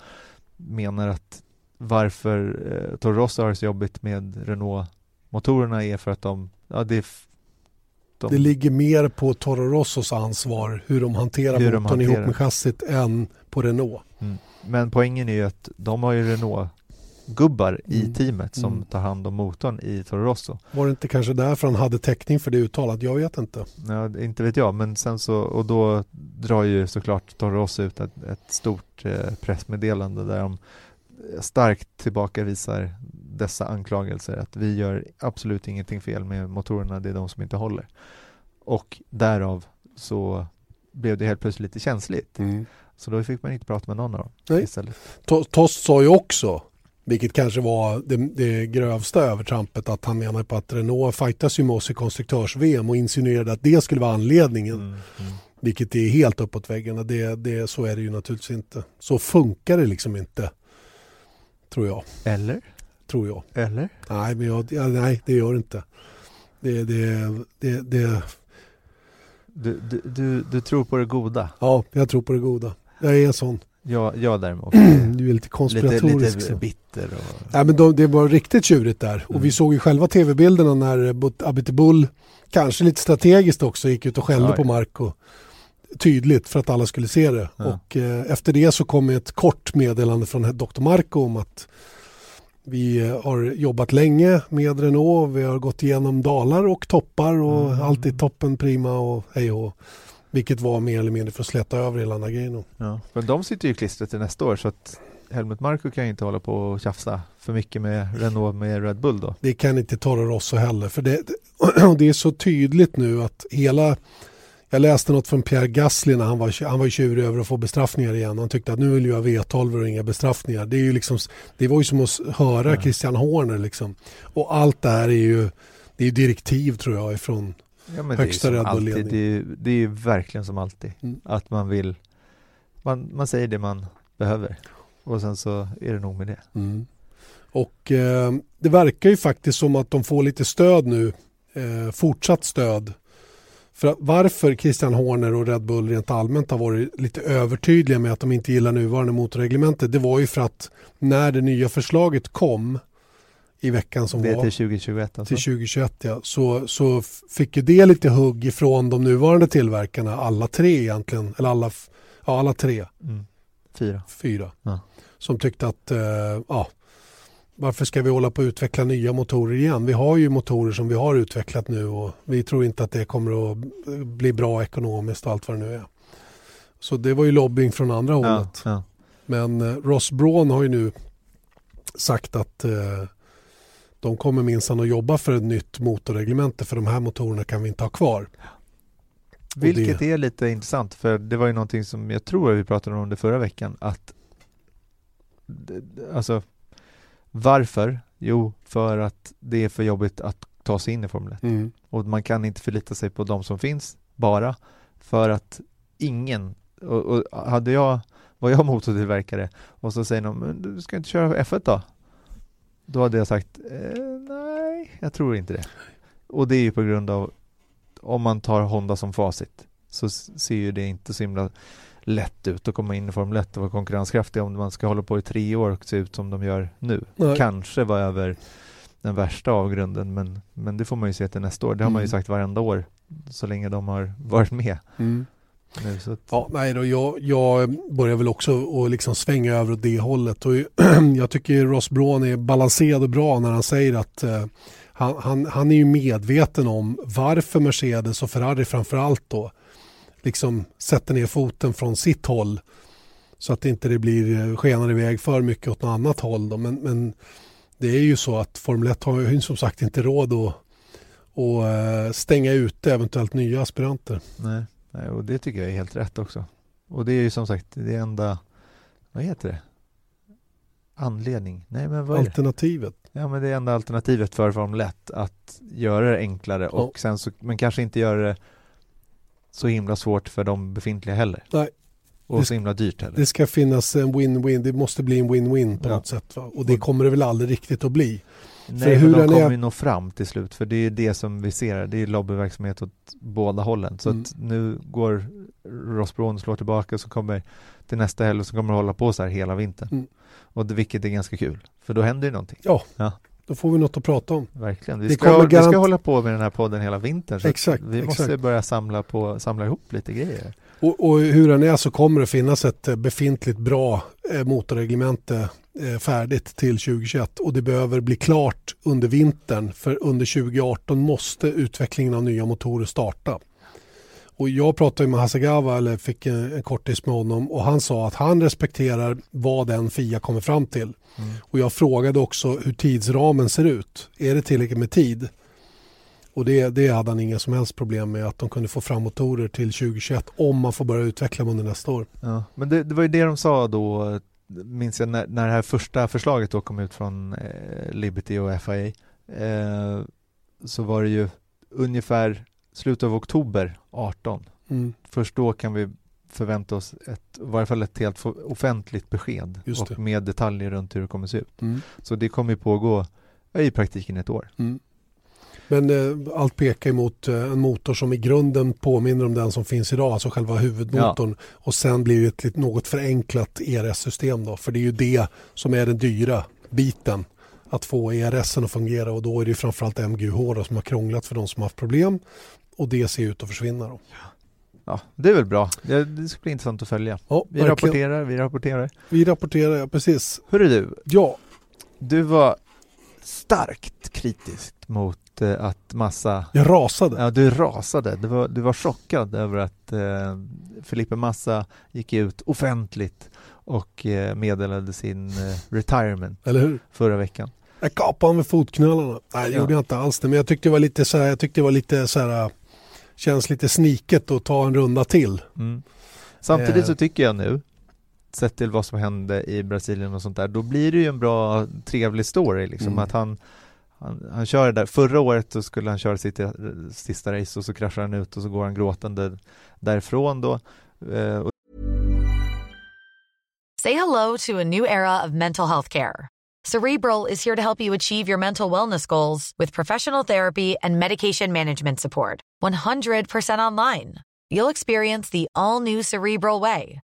menar att varför eh, Toro Rosso har det så jobbigt med Renault-motorerna är för att de, ja det de... Det ligger mer på Toro Rossos ansvar hur de hanterar hur motorn de hanterar. ihop med chassit än på Renault. Mm. Men poängen är ju att de har ju Renault gubbar i mm. teamet som mm. tar hand om motorn i Toro Rosso. Var det inte kanske därför han hade täckning för det uttalat? Jag vet inte. Ja, inte vet jag, men sen så och då drar ju såklart Toro Rosso ut ett, ett stort eh, pressmeddelande där de starkt tillbakavisar dessa anklagelser att vi gör absolut ingenting fel med motorerna, det är de som inte håller. Och därav så blev det helt plötsligt lite känsligt. Mm. Så då fick man inte prata med någon av dem Nej. istället. Tost sa ju också, vilket kanske var det, det grövsta övertrampet, att han menar på att Renault fightas ju med oss i konstruktörs-VM och insinuerade att det skulle vara anledningen. Mm, mm. Vilket är helt uppåt väggarna. Det, det, så är det ju naturligtvis inte. Så funkar det liksom inte. Tror jag. Eller? Tror jag. Eller? Nej, men jag, ja, nej det gör det inte. Det, det, det, det... Du, du, du, du tror på det goda? Ja, jag tror på det goda. Jag är en sån. Jag, jag däremot. <clears throat> du är lite konspiratorisk. Lite, lite bitter. Och... Ja, men de, det var riktigt tjurigt där. Och vi mm. såg ju själva tv-bilderna när Abitibull, kanske lite strategiskt också, gick ut och skällde ja, på Marco. Tydligt för att alla skulle se det. Ja. Och eh, efter det så kom ett kort meddelande från Dr. Marco om att vi har jobbat länge med Renault. Vi har gått igenom dalar och toppar och mm. alltid toppen prima och hej och Vilket var mer eller mindre för att släta över hela Nagino. Ja, men de sitter ju klistret till nästa år så att Helmut Marko kan ju inte hålla på och tjafsa för mycket med Renault med Red Bull då. Det kan inte Toro Rosso heller för det, <clears throat> det är så tydligt nu att hela jag läste något från Pierre Gasly när han var, han var tjurig över att få bestraffningar igen. Han tyckte att nu vill jag ha V12 och inga bestraffningar. Det, är ju liksom, det var ju som att höra ja. Christian Horner. Liksom. Och allt det här är ju det är direktiv tror jag ifrån ja, högsta Red Bull-ledning. Det, är, det är verkligen som alltid. Mm. Att man vill, man, man säger det man behöver. Och sen så är det nog med det. Mm. Och eh, det verkar ju faktiskt som att de får lite stöd nu. Eh, fortsatt stöd för varför Christian Horner och Red Bull rent allmänt har varit lite övertydliga med att de inte gillar nuvarande motorreglementet det var ju för att när det nya förslaget kom i veckan som det var. till 2021 alltså. Till 2021 ja. Så, så fick ju det lite hugg ifrån de nuvarande tillverkarna, alla tre egentligen. Eller alla, ja, alla tre. Mm. Fyra. Fyra. Ja. Som tyckte att eh, ja, varför ska vi hålla på att utveckla nya motorer igen? Vi har ju motorer som vi har utvecklat nu och vi tror inte att det kommer att bli bra ekonomiskt och allt vad det nu är. Så det var ju lobbying från andra hållet. Ja, ja. Men eh, Ross Braun har ju nu sagt att eh, de kommer minsann att jobba för ett nytt motorreglemente för de här motorerna kan vi inte ha kvar. Vilket det... är lite intressant för det var ju någonting som jag tror vi pratade om det förra veckan att alltså varför? Jo, för att det är för jobbigt att ta sig in i Formel 1. Mm. Och man kan inte förlita sig på de som finns bara för att ingen, och, och hade jag, var jag <laughs> motortillverkare och så säger men du ska inte köra F1 då? Då hade jag sagt, eh, nej, jag tror inte det. Och det är ju på grund av, om man tar Honda som facit, så ser ju det inte så himla lätt ut att komma in i Formel 1 och vara konkurrenskraftig om man ska hålla på i tre år och se ut som de gör nu. Nej. Kanske vara över den värsta avgrunden men, men det får man ju se till nästa år. Det har mm. man ju mm. sagt varenda år så länge de har varit med. Mm. Nu, att... Ja, nej då, jag, jag börjar väl också att liksom svänga över åt det hållet och <clears throat> jag tycker Ross Braun är balanserad och bra när han säger att eh, han, han, han är ju medveten om varför Mercedes och Ferrari framförallt då liksom sätter ner foten från sitt håll så att inte det blir eh, skenar iväg för mycket åt något annat håll. Då. Men, men det är ju så att Formel 1 har ju som sagt inte råd att, att eh, stänga ute eventuellt nya aspiranter. Nej, nej, och det tycker jag är helt rätt också. Och det är ju som sagt det enda, vad heter det? Anledning? Nej, men vad Alternativet? Ja, men det är enda alternativet för Formel 1 att göra det enklare och ja. sen så, men kanske inte göra det så himla svårt för de befintliga heller. Nej, och Det- så himla dyrt heller. Det ska finnas en win-win, det måste bli en win-win på Ja. något sätt. Va? Och det kommer det väl aldrig riktigt att bli. Nej, hur men de kommer är- ju nå fram till slut för det är det som vi ser, det är lobbyverksamhet åt båda hållen. Så Mm. att nu går Rossbron och slår tillbaka så kommer till nästa helg och så kommer det hålla på så här hela vintern. Mm. Och det, vilket är ganska kul, för då händer ju någonting. Då får vi något att prata om. Verkligen. Vi Det ska, vi ska hålla på med den här podden hela vintern. Så Exakt, vi måste exakt. börja samla, på, samla ihop lite grejer. Och, och hur den är så kommer det finnas ett eh, befintligt bra eh, motorreglemente eh, färdigt till 2021 och det behöver bli klart under vintern för under 2018 måste utvecklingen av nya motorer starta. Och jag pratade med Hasegawa eller fick en, en kortis med honom och han sa att han respekterar vad den FIA kommer fram till. Mm. Och jag frågade också hur tidsramen ser ut. Är det tillräckligt med tid? Och det, det hade han inga som helst problem med att de kunde få fram motorer till 2021 om man får börja utveckla dem under nästa år. Ja, men det, det var ju det de sa då, minns jag, när, när det här första förslaget då kom ut från eh, Liberty och FIA, eh, så var det ju ungefär slutet av oktober 18. Mm. Först då kan vi förvänta oss ett, i varje fall ett helt offentligt besked och med detaljer runt hur det kommer se ut. Mm. Så det kommer pågå i praktiken ett år. Mm. Men eh, allt pekar emot eh, en motor som i grunden påminner om den som finns idag, alltså själva huvudmotorn. Och sen blir det ett något förenklat ERS-system då, för det är ju det som är den dyra biten. Att få ERSen att fungera och då är det ju framförallt MGUH då, som har krånglat för de som har haft problem. Och det ser ut att försvinna då. Ja, det är väl bra. Det, det ska bli intressant att följa. Ja, Vi verkligen. rapporterar, vi rapporterar. Vi rapporterar, ja precis. Hörru du, Ja, du var starkt kritisk mot eh, att massa jag rasade. Ja, du rasade. Du var, du var chockad över att eh, Felipe Massa gick ut offentligt och eh, meddelade sin eh, retirement Eller hur? förra veckan. Jag kapade med fotknölarna. Nej, det Ja. gjorde jag inte alls det. Men jag tyckte det var lite så här, jag tyckte det var lite så här, känns lite sniket att ta en runda till. Mm. Samtidigt Eh. så tycker jag nu, sett till vad som hände i Brasilien och sånt där, då blir det ju en bra, trevlig story liksom. Mm. Att han, han, han kör det där, förra året så skulle han köra sitt sista race och så kraschar han ut och så går han gråtande därifrån då. Eh, och Say hello to a new era of mental health care. Cerebral is here to help you achieve your mental wellness goals with professional therapy and medication management support. 100% online. You'll experience the all new Cerebral Way,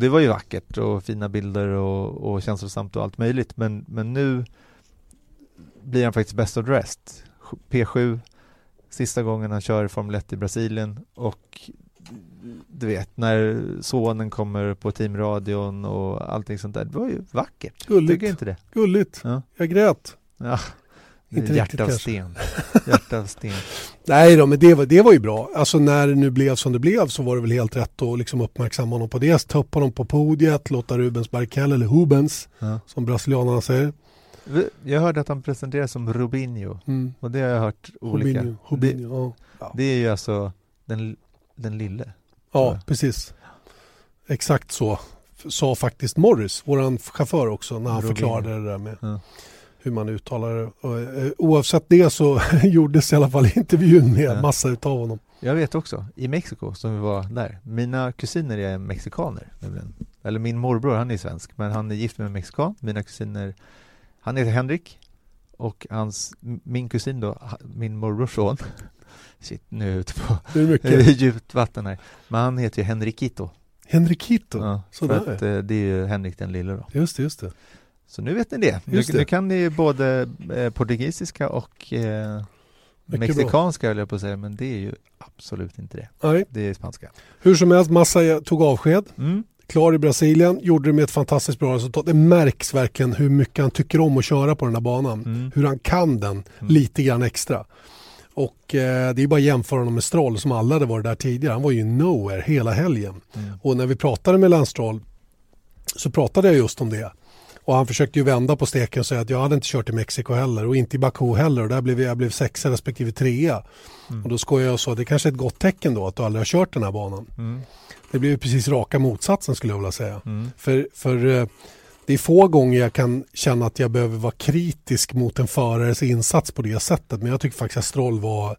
Det var ju vackert och fina bilder och, och känslosamt och allt möjligt men, men nu blir han faktiskt best of the rest. P7, sista gången han kör Formel 1 i Brasilien och du vet när sonen kommer på teamradion och allting sånt där. Det var ju vackert. Gulligt. Tycker inte det? Gulligt. Ja. Jag grät. Ja. Inte Hjärta av sten. <laughs> Hjärta av sten. Nej då, men det var, det var ju bra. Alltså när det nu blev som det blev så var det väl helt rätt att liksom uppmärksamma honom på det. Ta upp honom på podiet, låta Rubens Barrichello, eller Hubens, Ja. som brasilianarna säger. Jag hörde att han presenteras som Rubinho Mm. och det har jag hört olika. Hubinho, Hubinho, ja. Det, det är ju alltså den, den lille. Ja, precis. Exakt så sa faktiskt Morris, våran chaufför också, när han Rubinho. förklarade det där med Ja. Hur man uttalar det. Eh, Oavsett det så <laughs> gjordes i alla fall intervjun med Ja. massa utav honom. Jag vet också, i Mexiko som vi var där, mina kusiner är mexikaner nämligen. eller min morbror, han är svensk, men han är gift med en mexikan. Mina kusiner, han heter Henrik och hans, min kusin då, min morbrors son, <laughs> shit nu är jag ute på <laughs> djupt vatten här, men han heter ju Henrikito. Henrikito. Ja, Sådär. för att eh, det är ju Henrik den lille då. Just det, just det. Så nu vet ni det. Nu, det. nu kan ni både eh, portugisiska och eh, mexikanska höll jag på att säga, men det är ju absolut inte det. Nej. Det är spanska. Hur som helst, Massa tog avsked. Mm. Klar i Brasilien, gjorde det med ett fantastiskt bra resultat. Det märks verkligen hur mycket han tycker om att köra på den här banan. Mm. Hur han kan den lite grann extra. Och eh, det är bara att jämföra honom med Stroll som alla hade varit där tidigare. Han var ju nowhere hela helgen. Mm. Och när vi pratade med Lance Stroll så pratade jag just om det. Och han försökte ju vända på steken och säga att jag hade inte kört i Mexiko heller och inte i Baku heller. Och där blev jag blev sexa respektive trea. Mm. Och då skojade jag och sa att det kanske är ett gott tecken då att du aldrig har kört den här banan. Mm. Det blev precis raka motsatsen skulle jag vilja säga. Mm. För, för eh, det är få gånger jag kan känna att jag behöver vara kritisk mot en förares insats på det sättet. Men jag tycker faktiskt att Stroll var,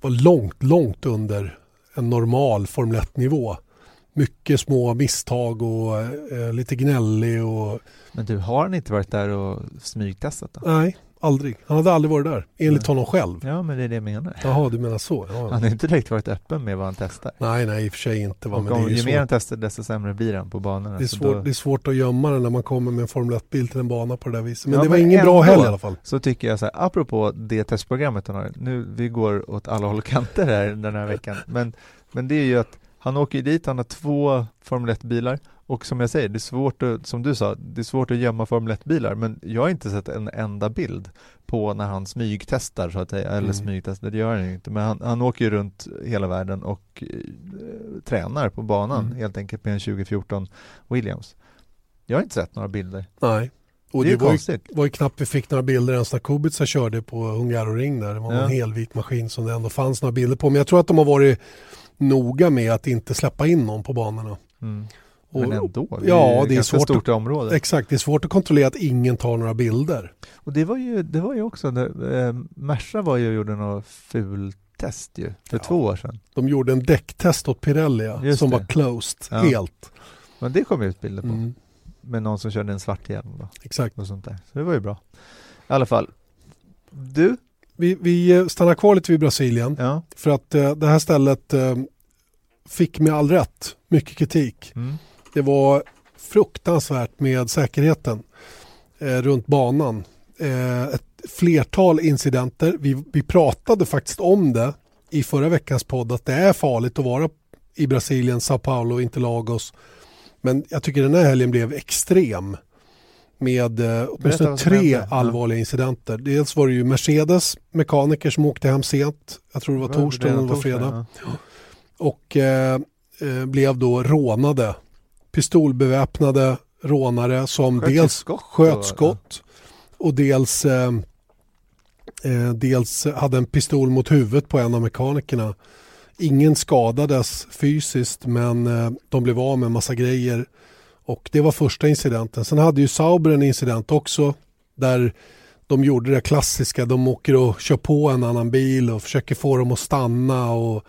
var långt, långt under en normal Formel 1-nivå. Mycket små misstag och eh, lite gnällig och Men du, har han inte varit där och smygtestat då? nej, aldrig. Han hade aldrig varit där, enligt Nej. honom själv. Ja, men det är det jag menar. Jaha, du menar så? Ja. Han har inte direkt varit öppen med vad han testar. Nej, nej, i och för sig inte. Va? Och Men om, ju ju mer han testar, desto sämre blir han på banorna. Det, är Så svårt, då- det är svårt att gömma den när man kommer med en Formel 1-bil till en bana på det där viset. Men Ja, det var men ingen bra helg i alla fall. så tycker jag så här, apropå det testprogrammet han har, nu vi går åt alla håll och kanter här den här veckan, men, men det är ju att han åker ju dit, han har två Formel 1-bilar och som jag säger, det är svårt att, som du sa, det är svårt att gömma Formel 1-bilar, men jag har inte sett en enda bild på när han smygtestar så att säga, eller Mm. smygtestar, det gör han ju inte, men han, han åker ju runt hela världen och eh, tränar på banan Mm. helt enkelt med en 2014 Williams. Jag har inte sett några bilder. Nej. Och det är det, var, ju, var ju knappt vi fick några bilder ens när Kubica körde på Hungaroring där. Det var Ja. en helvit maskin som det ändå fanns några bilder på. Men jag tror att de har varit noga med att inte släppa in någon på banorna. Mm. Men ändå, det ja, är ju det är svårt stort område. Exakt, det är svårt att kontrollera att ingen tar några bilder. Och det var ju, det var ju också, när, eh, Merca var ju och gjorde något fultest ju, för Ja. två år sedan. De gjorde en däcktest åt Pirelli ja, Just som det. var closed Ja. helt. Men det kom ut bilder på, Mm, med någon som körde en svart hjälm då, exakt. och sånt där. Så det var ju bra. I alla fall, du, Vi, vi eh, stannar kvar lite vid Brasilien ja, för att eh, det här stället eh, fick med all rätt mycket kritik. mm. Det var fruktansvärt med säkerheten eh, runt banan. Eh, ett flertal incidenter. Vi, vi pratade faktiskt om det i förra veckans podd att det är farligt att vara i Brasilien, Sao Paulo, Interlagos. Men jag tycker den här helgen blev extrem med eh, åtminstone tre allvarliga incidenter. Dels var det ju Mercedes mekaniker som åkte hem sent. Jag tror det var torsdag eller var fredag Ja. Och eh, eh, blev då rånade. Pistolbeväpnade rånare som Sköt dels skott sköt skott och dels, eh, eh, dels hade en pistol mot huvudet på en av mekanikerna. Ingen skadades fysiskt men eh, de blev av med massa grejer. Och det var första incidenten. Sen hade ju Sauber en incident också där de gjorde det klassiska. De åker och kör på en annan bil och försöker få dem att stanna. Och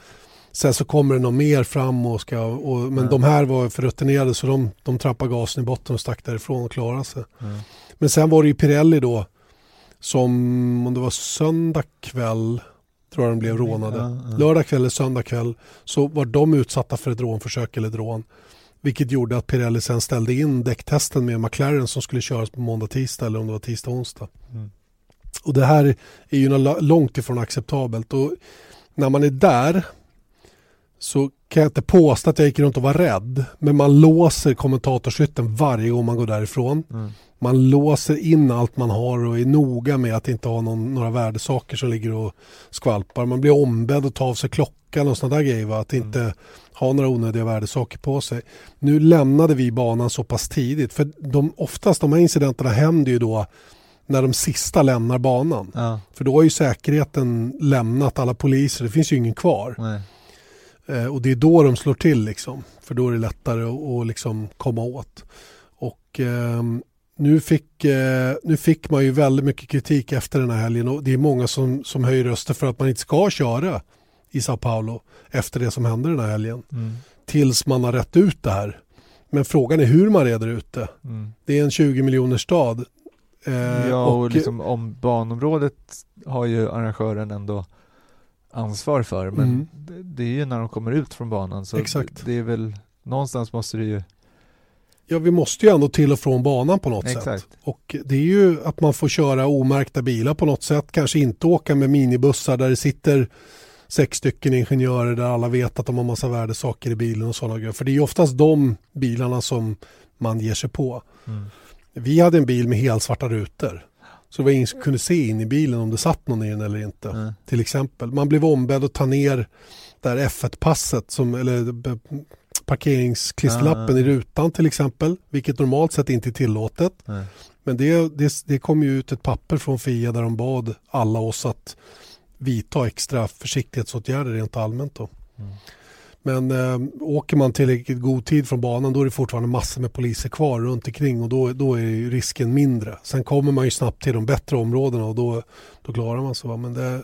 sen så kommer det någon mer fram. Och ska, och, men Ja. de här var för rutinerade så de, de trappade gasen i botten och stack därifrån och klarade sig. Mm. Men sen var det ju Pirelli då som om det var söndag kväll tror jag de blev rånade. Ja, ja. Lördag kväll eller söndag kväll så var de utsatta för ett rånförsök eller ett rån. Vilket gjorde att Pirelli sen ställde in däcktesten med McLaren som skulle köras på måndag, tisdag eller om det var tisdag, onsdag. Mm. Och det här är ju långt ifrån acceptabelt. Och när man är där så kan jag inte påstå att jag gick runt och var rädd. Men man låser kommentatorshytten varje gång man går därifrån. Mm. Man låser in allt man har och är noga med att inte ha någon, några värdesaker som ligger och skvalpar. Man blir ombedd att ta av sig klockan och sådana där grejer. Va? Att inte ha några onödiga värdesaker på sig. Nu lämnade vi banan så pass tidigt. För de, oftast de här incidenterna händer ju då när de sista lämnar banan. Ja, För då har ju säkerheten lämnat alla poliser. Det finns ju ingen kvar. nej. Eh, och det är då de slår till liksom. För då är det lättare att, att liksom komma åt. Och ehm, nu, fick, eh, nu fick man ju väldigt mycket kritik efter den här helgen och det är många som, som höjer röster för att man inte ska köra i Sao Paulo efter det som hände den här helgen. Mm. Tills man har rätt ut det här Men frågan är hur man reder ut det. Mm. Det är en 20 miljoner stad. Eh, Ja, och, liksom om banområdet har ju arrangören ändå ansvar för, men Mm. det, det är ju när de kommer ut från banan, så Exakt. det är väl någonstans måste det ju, Ja, vi måste ju ändå till och från banan på något sätt. exakt. Och det är ju att man får köra omärkta bilar på något sätt. Kanske inte åka med minibussar där det sitter sex stycken ingenjörer där alla vet att de har massa värdesaker i bilen och sådana grejer. För det är ju oftast de bilarna som man ger sig på. Mm. Vi hade en bil med helsvarta rutor. Så det var ingen som kunde se in i bilen om det satt någon i den eller inte. Mm. Till exempel. Man blev ombedd att ta ner där F1-passet, som, eller parkeringsklisterlappen Ah. i rutan till exempel. Vilket normalt sett inte är tillåtet. Nej. Men det, det, det kom ju ut ett papper från FIA där de bad alla oss att vidta extra försiktighetsåtgärder rent allmänt. Då. Men eh, åker man tillräckligt god tid från banan då är det fortfarande massor med poliser kvar runt omkring och då, då är risken mindre. Sen kommer man ju snabbt till de bättre områdena och då, då klarar man sig. Men det,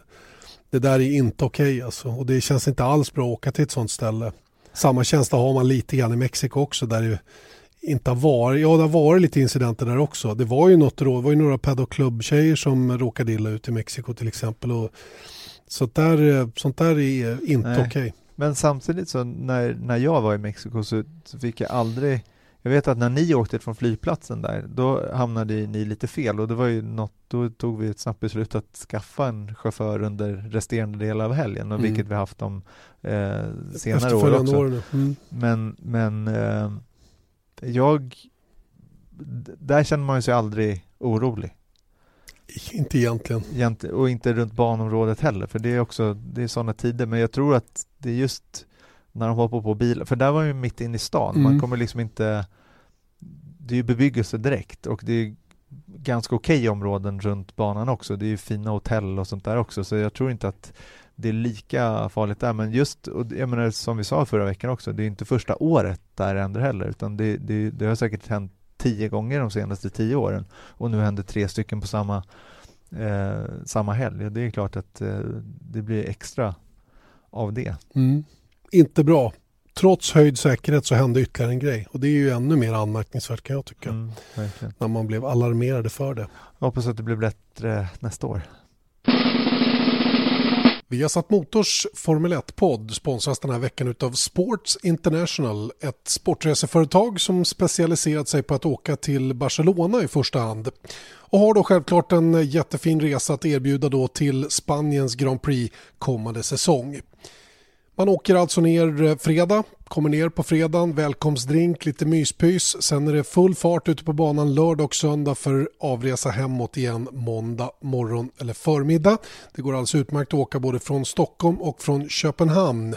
det där är inte okej alltså. och det känns inte alls bra att åka till ett sånt ställe. Samma känsla har man lite grann i Mexiko också där det inte har varit, ja det har varit lite incidenter där också. Det var ju något, det var ju några paddock club-tjejer som råkade illa ut i Mexiko till exempel. Och sånt, där, sånt där är inte okej. Men samtidigt så när, när jag var i Mexiko så, så fick jag aldrig jag vet att när ni åkte från flygplatsen där, då hamnade ni lite fel och det var ju något, då tog vi ett snabbt beslut att skaffa en chaufför under resterande del av helgen, och Mm. vilket vi haft de eh, senare år Efterföljande också. åren. Mm. Men, men eh, jag, där känner man ju sig aldrig orolig. Inte egentligen. Egent- Och inte runt banområdet heller, för det är också, det är sådana tider, men jag tror att det är just när de hoppar på bilar, för där var ju mitt inne i stan, man Mm. kommer liksom inte, det är ju bebyggelse direkt och det är ganska okej områden runt banan också, det är ju fina hotell och sånt där också, så jag tror inte att det är lika farligt där, men just, och jag menar som vi sa förra veckan också, det är inte första året där händer heller, utan det, det, det har säkert hänt tio gånger de senaste tio åren och nu händer tre stycken på samma, eh, samma helg. Det är klart att eh, det blir extra av det. Mm. Inte bra. Trots höjd säkerhet så hände ytterligare en grej och det är ju ännu mer anmärkningsvärt kan jag tycka. Mm. När man blev alarmerade för det. Jag hoppas att det blir bättre nästa år. Vi har satt Motors Formel 1-podd sponsras den här veckan av Sports International, ett sportreseföretag som specialiserat sig på att åka till Barcelona i första hand. Och har då självklart en jättefin resa att erbjuda då till Spaniens Grand Prix kommande säsong. Man åker alltså ner eh, fredag, kommer ner på fredagen, välkomstdrink, lite myspys. Sen är det full fart ute på banan lördag och söndag för avresa hemåt igen måndag morgon eller förmiddag. Det går alltså utmärkt att åka både från Stockholm och från Köpenhamn.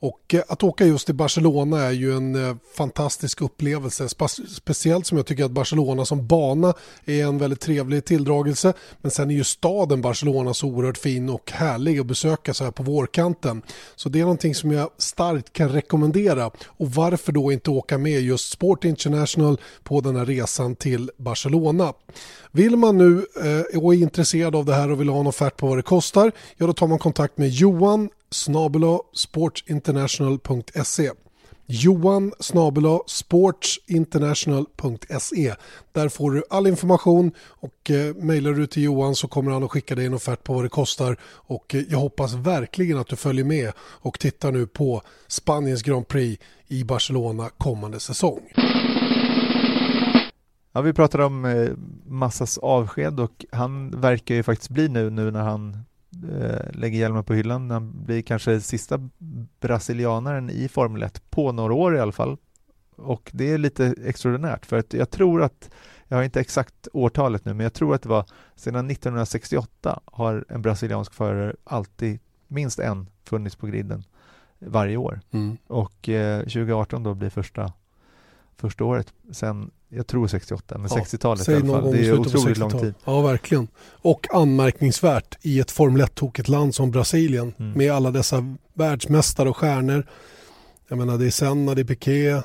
Och eh, att åka just till Barcelona är ju en eh, fantastisk upplevelse. Speciellt som jag tycker att Barcelona som bana är en väldigt trevlig tilldragelse. Men sen är ju staden Barcelona så oerhört fin och härlig att besöka så här på vårkanten. Så det är någonting som jag starkt kan rekommendera. Och varför då inte åka med just Sport International på den här resan till Barcelona? Vill man nu eh, och är intresserad av det här och vill ha en offert på vad det kostar, ja då tar man kontakt med Johan snabel-a sportsinternational.se Johan snabela sportsinternational.se Där får du all information och eh, mejlar du till Johan så kommer han att skicka dig en offert på vad det kostar och eh, jag hoppas verkligen att du följer med och tittar nu på Spaniens Grand Prix i Barcelona kommande säsong. Ja, vi pratade om eh, Massas avsked och han verkar ju faktiskt bli nu, nu när han lägger hjälmen på hyllan. Han blir kanske sista brasilianaren i Formel 1 på några år i alla fall. Och det är lite extraordinärt för att jag tror att, jag har inte exakt årtalet nu, men jag tror att det var sedan 1968 har en brasiliansk förare alltid, minst en, funnits på griden varje år. Mm. Och eh, 2018 då blir första, första året sen, jag tror 68, men Ja, 60-talet i alla fall. Det är otroligt lång 60-talet. tid. Ja, verkligen. Och anmärkningsvärt i ett Formel 1-tokigt land som Brasilien Mm. med alla dessa världsmästare och stjärnor. Jag menar det är Senna, det är Piqué, eh,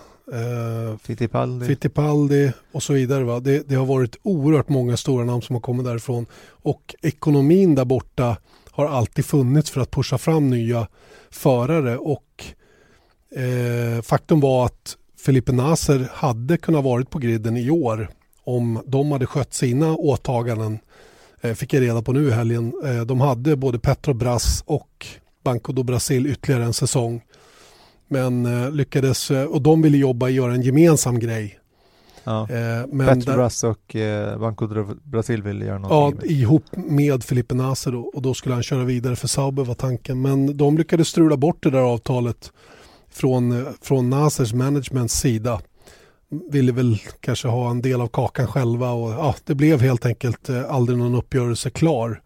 Fittipaldi. Fittipaldi och så vidare. Va? Det, det har varit oerhört många stora namn som har kommit därifrån. Och ekonomin där borta har alltid funnits för att pusha fram nya förare. Och eh, faktum var att Felipe Nasser hade kunnat varit på griden i år om de hade skött sina åtaganden eh, fick jag reda på nu i helgen. Eh, de hade både Petrobras och Banco do Brasil ytterligare en säsong. Men eh, lyckades, och de ville jobba och göra en gemensam grej. Ja. Men Petrobras och Banco do Brasil ville göra någonting. Ja, ihop med Felipe Nasser då, och då skulle han köra vidare för Sauber var tanken. Men de lyckades strula bort det där avtalet från, från Nassers managements sida ville väl kanske ha en del av kakan själva och ja, det blev helt enkelt eh, aldrig någon uppgörelse klar.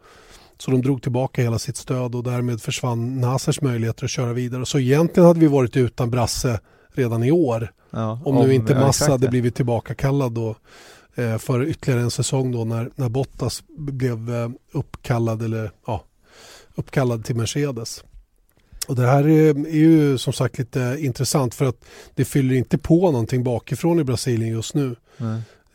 Så de drog tillbaka hela sitt stöd och därmed försvann Nasers möjligheter att köra vidare. Så egentligen hade vi varit utan Brasse redan i år. Ja, om, om, nu inte Massa hade blivit tillbakakallad då, eh, för ytterligare en säsong då när, när Bottas blev eh, uppkallad eller ja, uppkallad till Mercedes. Och det här är, är ju som sagt lite intressant för att det fyller inte på någonting bakifrån i Brasilien just nu.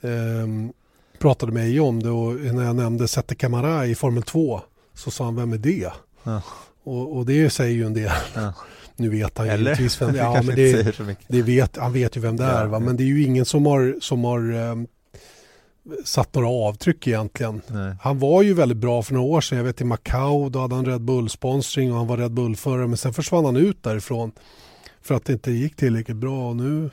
Ehm, pratade med Eje om det och när jag nämnde Sette Camara i Formel 2 så sa han vem är det? Ja. Och, och, det säger ju en del. Ja. <laughs> Nu vet han givetvis vem <laughs> det är. Ja, men det, det vet, han vet ju vem det är. Va? Men det är ju ingen som har, som har um, satt några avtryck egentligen. Nej. Han var ju väldigt bra för några år sedan. Jag vet i Macau, då hade han Red Bull-sponsring och han var Red Bull-förare. Men sen försvann han ut därifrån för att det inte gick tillräckligt bra. Och nu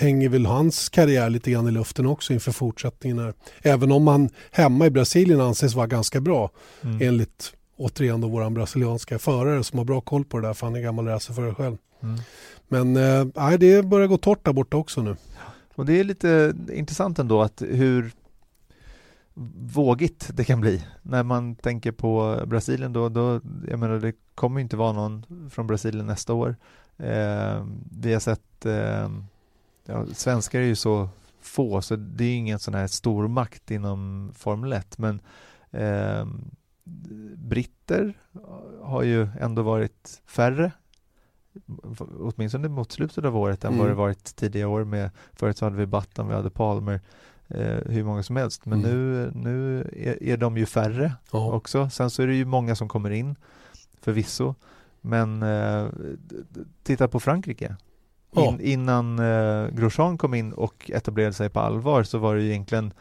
hänger väl hans karriär lite grann i luften också inför fortsättningen. Här. Även om han hemma i Brasilien anses vara ganska bra mm. enligt återigen då våran brasilianska förare som har bra koll på det där för han är gammal racerförare själv. Mm. Men eh, det börjar gå torrt där borta också nu. Och det är lite intressant ändå att hur vågigt det kan bli. När man tänker på Brasilien då, då jag menar det kommer inte vara någon från Brasilien nästa år. Eh, vi har sett, eh, ja, svenskar är ju så få så det är ingen sån här stor makt inom Formel 1 men eh, britter har ju ändå varit färre åtminstone mot slutet av året än mm. vad det varit tidigare år med förut så hade vi Button, vi hade Palmer eh, hur många som helst men mm. nu, nu är, är, de ju färre ja. också sen så är det ju många som kommer in förvisso men eh, titta på Frankrike. In, innan eh, Grosjean kom in och etablerade sig på allvar så var det egentligen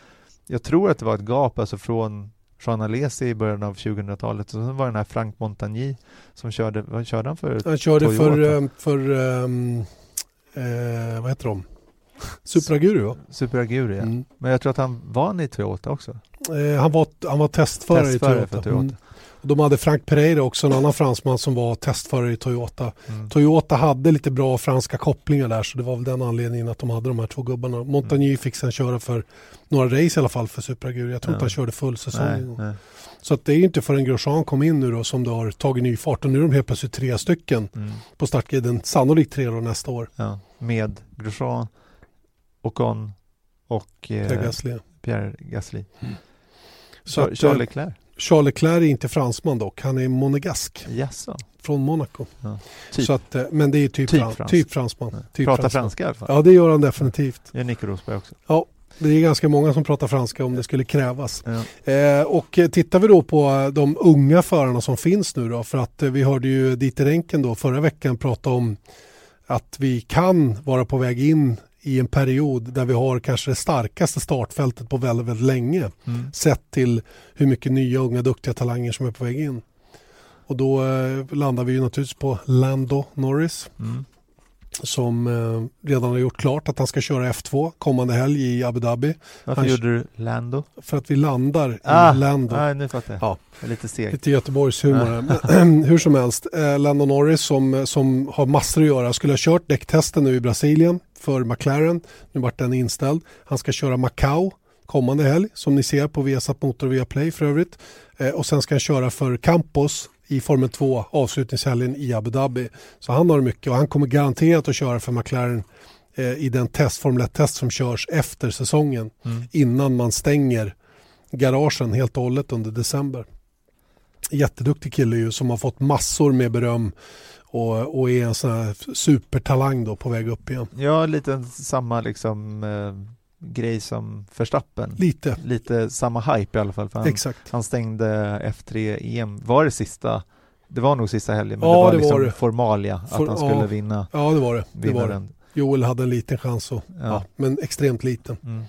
jag tror att det var ett gap alltså från Jean Alesi i början av 2000-talet. Och sen var det den här Frank Montagny som körde, vad körde han för Han körde Toyota? för, eh, för um, eh, vad heter de? <laughs> Superaguri va? Superaguri ja. Mm. Men jag tror att han var i Toyota också. Eh, han, var, han var testförare, testförare i Toyota. För Toyota. Mm. De hade Frank Pereira också, en annan fransman som var testförare i Toyota. Mm. Toyota hade lite bra franska kopplingar där så det var väl den anledningen att de hade de här två gubbarna. Montagny mm. fick sen köra för några race i alla fall för Superagur. Jag tror ja. inte han körde full säsong. Nej, nej. Så att det är inte förrän Grosjean kom in nu då som det har tagit ny fart och nu är de helt plötsligt tre stycken mm. på startgriden. Sannolikt tre då nästa år. Ja, med Grosjean, Ocon och eh, Pierre Gasly. Pierre Gasly. Mm. Så Charles Leclerc. Charles Leclerc är inte fransman dock, han är monegask. Yes. Från Monaco. Ja, typ. Så att, eh, men det är typ, typ, frans. typ fransman. Ja. Typ pratar fransman. franska i alla fall. Ja det gör han definitivt. Det gör Nico Rosberg också. Ja, det är ganska många som pratar franska om det skulle krävas. Ja. Eh, och tittar vi då på de unga förarna som finns nu då, för att eh, vi hörde ju Dieter Enken då förra veckan prata om att vi kan vara på väg in i en period där vi har kanske det starkaste startfältet på väldigt, väldigt länge. Mm. Sett till hur mycket nya unga duktiga talanger som är på väg in. Och då eh, landar vi ju naturligtvis på Lando Norris. Mm. Som eh, redan har gjort klart att han ska köra F2 kommande helg i Abu Dhabi. Varför han, gjorde du Lando? För att vi landar ah, i Lando. Ah, nu fattar jag. Ja. Lite segt. Lite Göteborgshumor. Ah. <clears throat> hur som helst, eh, Lando Norris som, som har massor att göra skulle ha kört däcktesten nu i Brasilien för McLaren. Nu vart den inställd. Han ska köra Macau kommande helg som ni ser på Viasat Motor och Viaplay för övrigt. Eh, och sen ska han köra för Campos i Formel 2 avslutningshelgen i Abu Dhabi. Så han har mycket och han kommer garanterat att köra för McLaren eh, i den test, Formel 1-test som körs efter säsongen mm. innan man stänger garagen helt och hållet under december. Jätteduktig kille ju som har fått massor med beröm och, och är en sån här supertalang då på väg upp igen. Ja, lite samma liksom eh, grej som Verstappen. Lite. Lite samma hype i alla fall. För han, Exakt. han stängde F3 EM, var det sista? Det var nog sista helgen, men ja, det var det liksom var det. formalia att For, han skulle ja, vinna. Ja, det var det. det, var det. Joel hade en liten chans, och, ja. Ja. men extremt liten. Mm.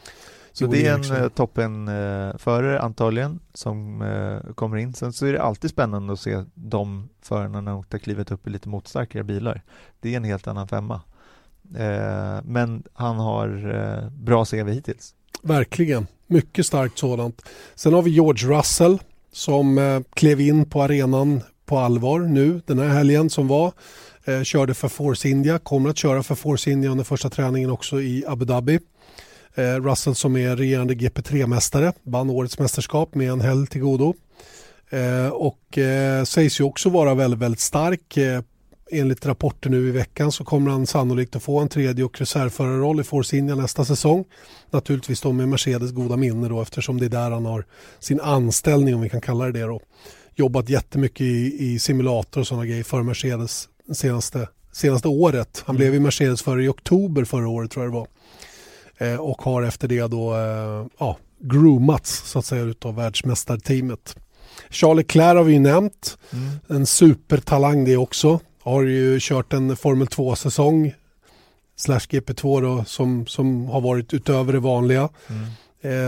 Så Joel det är en eh, toppen eh, förare antagligen som eh, kommer in. Sen så är det alltid spännande att se de förarna när de har klivit upp i lite motstarkare bilar. Det är en helt annan femma. Eh, men han har eh, bra CV hittills. Verkligen, mycket starkt sådant. Sen har vi George Russell som eh, klev in på arenan på allvar nu den här helgen som var. Eh, körde för Force India, kommer att köra för Force India under första träningen också i Abu Dhabi. Eh, Russell som är regerande GP3-mästare, vann årets mästerskap med en helg till godo. Eh, och eh, sägs ju också vara väldigt, väldigt stark. Eh, Enligt rapporter nu i veckan så kommer han sannolikt att få en tredje och reservförarroll i Force India nästa säsong. Naturligtvis då med Mercedes goda minne då eftersom det är där han har sin anställning om vi kan kalla det det då. Jobbat jättemycket i, i simulator och sådana grejer för Mercedes senaste, senaste året. Han Mm. blev ju Mercedes före i oktober förra året tror jag det var. Eh, och har efter det då eh, ja, groomats så att säga utav världsmästarteamet. Charles Leclerc har vi ju nämnt. Mm. En supertalang det också. Har ju kört en Formel 2-säsong slash GP2 då, som, som har varit utöver det vanliga. Mm.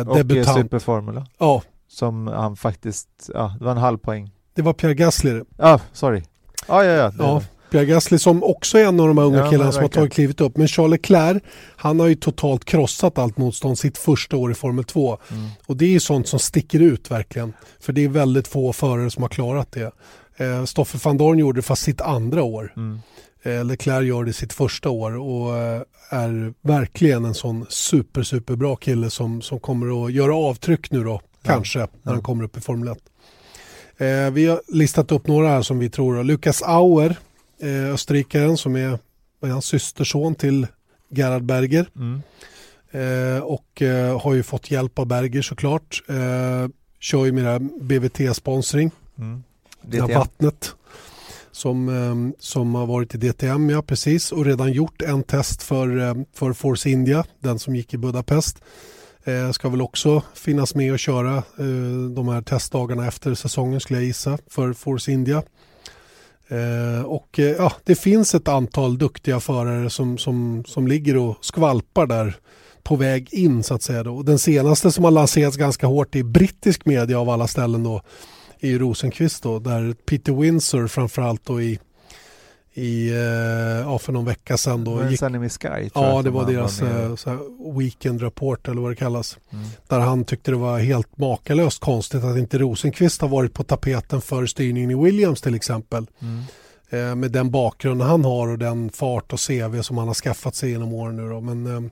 Eh, Och eh, debutant. Superformula Ja, som han faktiskt, ja det var en halv poäng. det var Pierre Gasly. det. Ja, sorry. Ja, ja, ja. Ja, Pierre Gasly som också är en av de här unga Ja, killarna som har tagit klivet upp. Men Charles Leclerc, han har ju totalt krossat allt motstånd sitt första år i Formel 2. Mm. Och det är ju sånt som sticker ut verkligen. För det är väldigt få förare som har klarat det. Eh, Stoffer van Dorn gjorde det fast sitt andra år. Mm. Eh, Leclerc gör det sitt första år och eh, är verkligen en sån super, super bra kille som, som kommer att göra avtryck nu då, kanske, när han kommer upp i Formel 1. Eh, vi har listat upp några här som vi tror. Lukas Auer, eh, österrikaren som är, är han, systerson till Gerhard Berger. Mm. Eh, och eh, har ju fått hjälp av Berger såklart. Eh, kör ju med det här BVT-sponsring, Mm. DTM. vattnet. Som, eh, som har varit i DTM, ja precis. Och redan gjort en test för, eh, för Force India, den som gick i Budapest. Eh, ska väl också finnas med och köra eh, de här testdagarna efter säsongen skulle jag gissa för Force India. Eh, och eh, ja, det finns ett antal duktiga förare som, som, som ligger och skvalpar där på väg in så att säga. Då. Och Den senaste som har lanserats ganska hårt i brittisk media av alla ställen då är ju Rosenqvist då, där Peter Windsor framförallt då i, i eh, ja, för någon vecka sedan då gick Sunny Sky Ja, det var deras med. eh, weekend rapport eller vad det kallas. Mm. Där han tyckte det var helt makalöst konstigt att inte Rosenqvist har varit på tapeten för styrningen i Williams till exempel. Mm. Eh, med den bakgrund han har och den fart och CV som han har skaffat sig genom åren nu då. Men eh,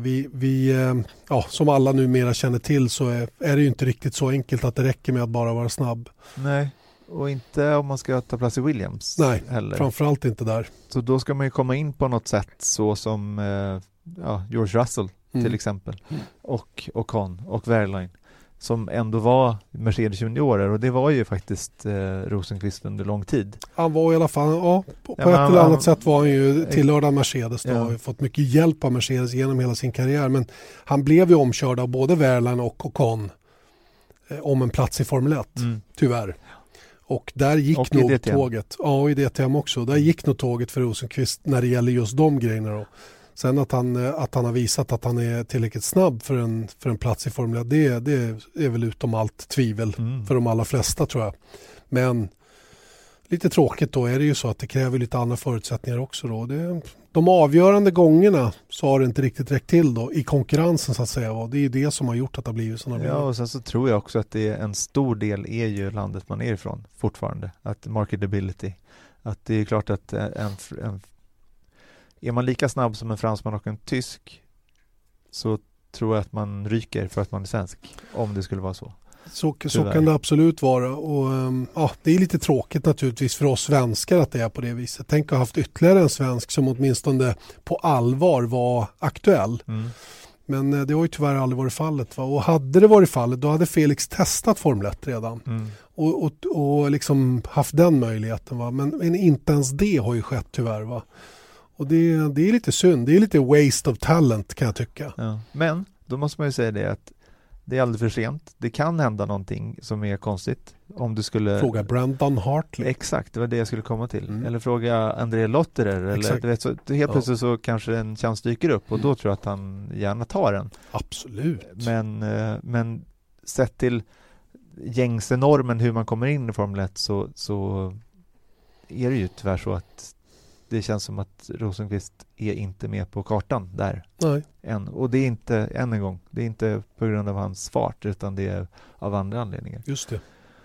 vi, vi eh, ja, som alla numera känner till så är, är det ju inte riktigt så enkelt att det räcker med att bara vara snabb. Nej, och inte om man ska ta plats i Williams Nej, heller. Framförallt inte där. Så då ska man ju komma in på något sätt så som eh, ja, George Russell Mm. till exempel och Ocon och Wehrlein som ändå var Mercedes juniorer och det var ju faktiskt eh, Rosenqvist under lång tid. Han var i alla fall, ja, på, på Ja, men ett han- eller annat han- sätt var han ju tillhörd av Mercedes då, Ja. har ju fått mycket hjälp av Mercedes genom hela sin karriär. Men han blev ju omkörd av både Wehrlein och Ocon eh, om en plats i Formel 1, tyvärr. Och där gick Och nog tåget, ja och i DTM också, där gick nog tåget för Rosenqvist när det gäller just de grejerna då. Sen att han, eh, att han har visat att han är tillräckligt snabb för en, för en plats i Formel 1, det, det är väl utom allt tvivel Mm. för de allra flesta tror jag. Men lite tråkigt då är det ju så att det kräver lite andra förutsättningar också. Då. Det, de avgörande gångerna så har det inte riktigt räckt till då i konkurrensen så att säga. Och det är ju det som har gjort att det har blivit har Ja, och sen så tror jag också att det är en stor del är ju landet man är ifrån fortfarande. Att marketability. Att det är klart att en, en är man lika snabb som en fransman och en tysk så tror jag att man ryker för att man är svensk. Om det skulle vara så. Så, så kan det absolut vara. Och, ehm, ja, det är lite tråkigt naturligtvis för oss svenskar att det är på det viset. Tänk att ha haft ytterligare en svensk som åtminstone på allvar var aktuell. Mm. Men eh, det har ju tyvärr aldrig varit fallet. Va? Och hade det varit fallet då hade Felix testat Formel 1 redan. Mm. och, och, och liksom haft den möjligheten. Va? Men, men inte ens det har ju skett tyvärr. Va? Och det, det är lite synd. Det är lite waste of talent kan jag tycka. Ja. Men då måste man ju säga det att det är aldrig för sent. Det kan hända någonting som är konstigt. Om du skulle... Fråga Brandon Hartley. Exakt, det var det jag skulle komma till. Mm. Eller fråga André Lotterer. Eller, du vet, så, helt Ja. plötsligt så kanske en chans dyker upp och då Mm. tror jag att han gärna tar den. Absolut. Men, eh, men sett till gängse normen hur man kommer in i Formel 1 så, så är det ju tyvärr så att det känns som att Rosenqvist är inte med på kartan där Nej. än. Och det är inte, än en gång, det är inte på grund av hans fart utan det är av andra anledningar. Just det.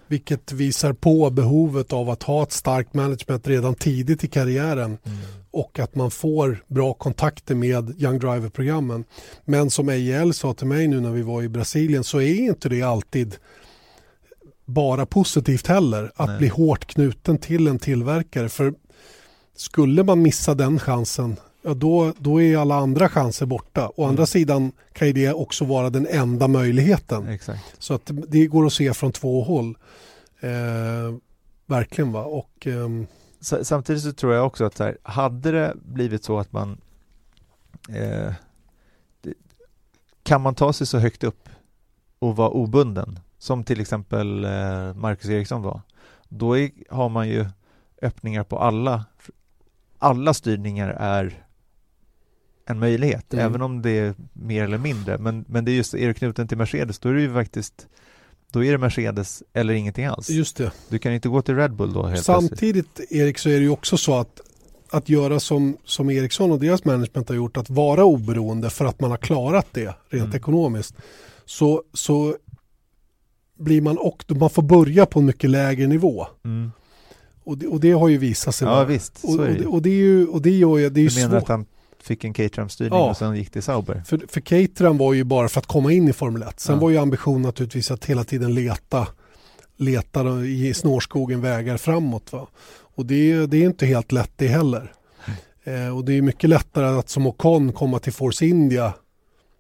Vilket visar på behovet av att ha ett starkt management redan tidigt i karriären och att man får bra kontakter med Young Driver-programmen. Men som EIL sa till mig nu när vi var i Brasilien så är inte det alltid bara positivt heller att Nej. bli hårt knuten till en tillverkare. För skulle man missa den chansen ja då, då är alla andra chanser borta. Å andra Mm. sidan kan ju det också vara den enda möjligheten. Exakt. Så att det går att se från två håll. Eh, verkligen va. Och, ehm, Samtidigt så tror jag också att så här, hade det blivit så att man eh, det, kan man ta sig så högt upp och vara obunden som till exempel eh, Marcus Eriksson var då är, har man ju öppningar på alla alla styrningar är en möjlighet Mm. även om det är mer eller mindre men, men det är just, är du knuten till Mercedes då är det ju faktiskt då är det Mercedes eller ingenting alls. just det. Du kan inte gå till Red Bull då helt plötsligt. Samtidigt Erik så är det ju också så att att göra som, som Ericsson och deras management har gjort, att vara oberoende för att man har klarat det rent Mm. ekonomiskt. Så, så blir man och man får börja på en mycket lägre nivå. Mm. Och det, och det har ju visat sig Ja vara- visst, så och, är och, det det, ju. och det är ju, och det gör ju, det är ju Du menar svårt. att han fick en Caterham-styrning Ja. och sen gick till Sauber? För, för Caterham var ju bara för att komma in i Formel 1. Sen Ja. var ju ambitionen naturligtvis att hela tiden leta, leta i snårskogen vägar framåt. Va? Och det, är- det är inte helt lätt det heller. <laughs> Eh, och det är mycket lättare att som Ocon komma till Force India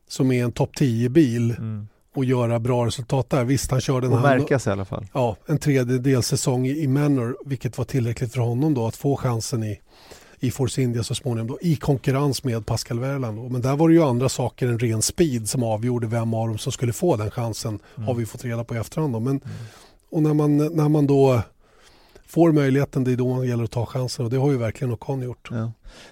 som är en topp 10-bil Mm. Och göra bra resultat där. Visst, han körde Och märkas i alla fall. ja, en tredjedel säsong i, Manor, vilket var tillräckligt för honom då att få chansen i, i Force India så småningom då, i konkurrens med Pascal Wehrlein. Då. Men där var det ju andra saker än ren speed som avgjorde vem av dem som skulle få den chansen Mm. har vi fått reda på i efterhand. Då. Men, och när man, när man då får möjligheten, det är då man gäller att ta chansen och det har ju verkligen Ocon gjort. Ja.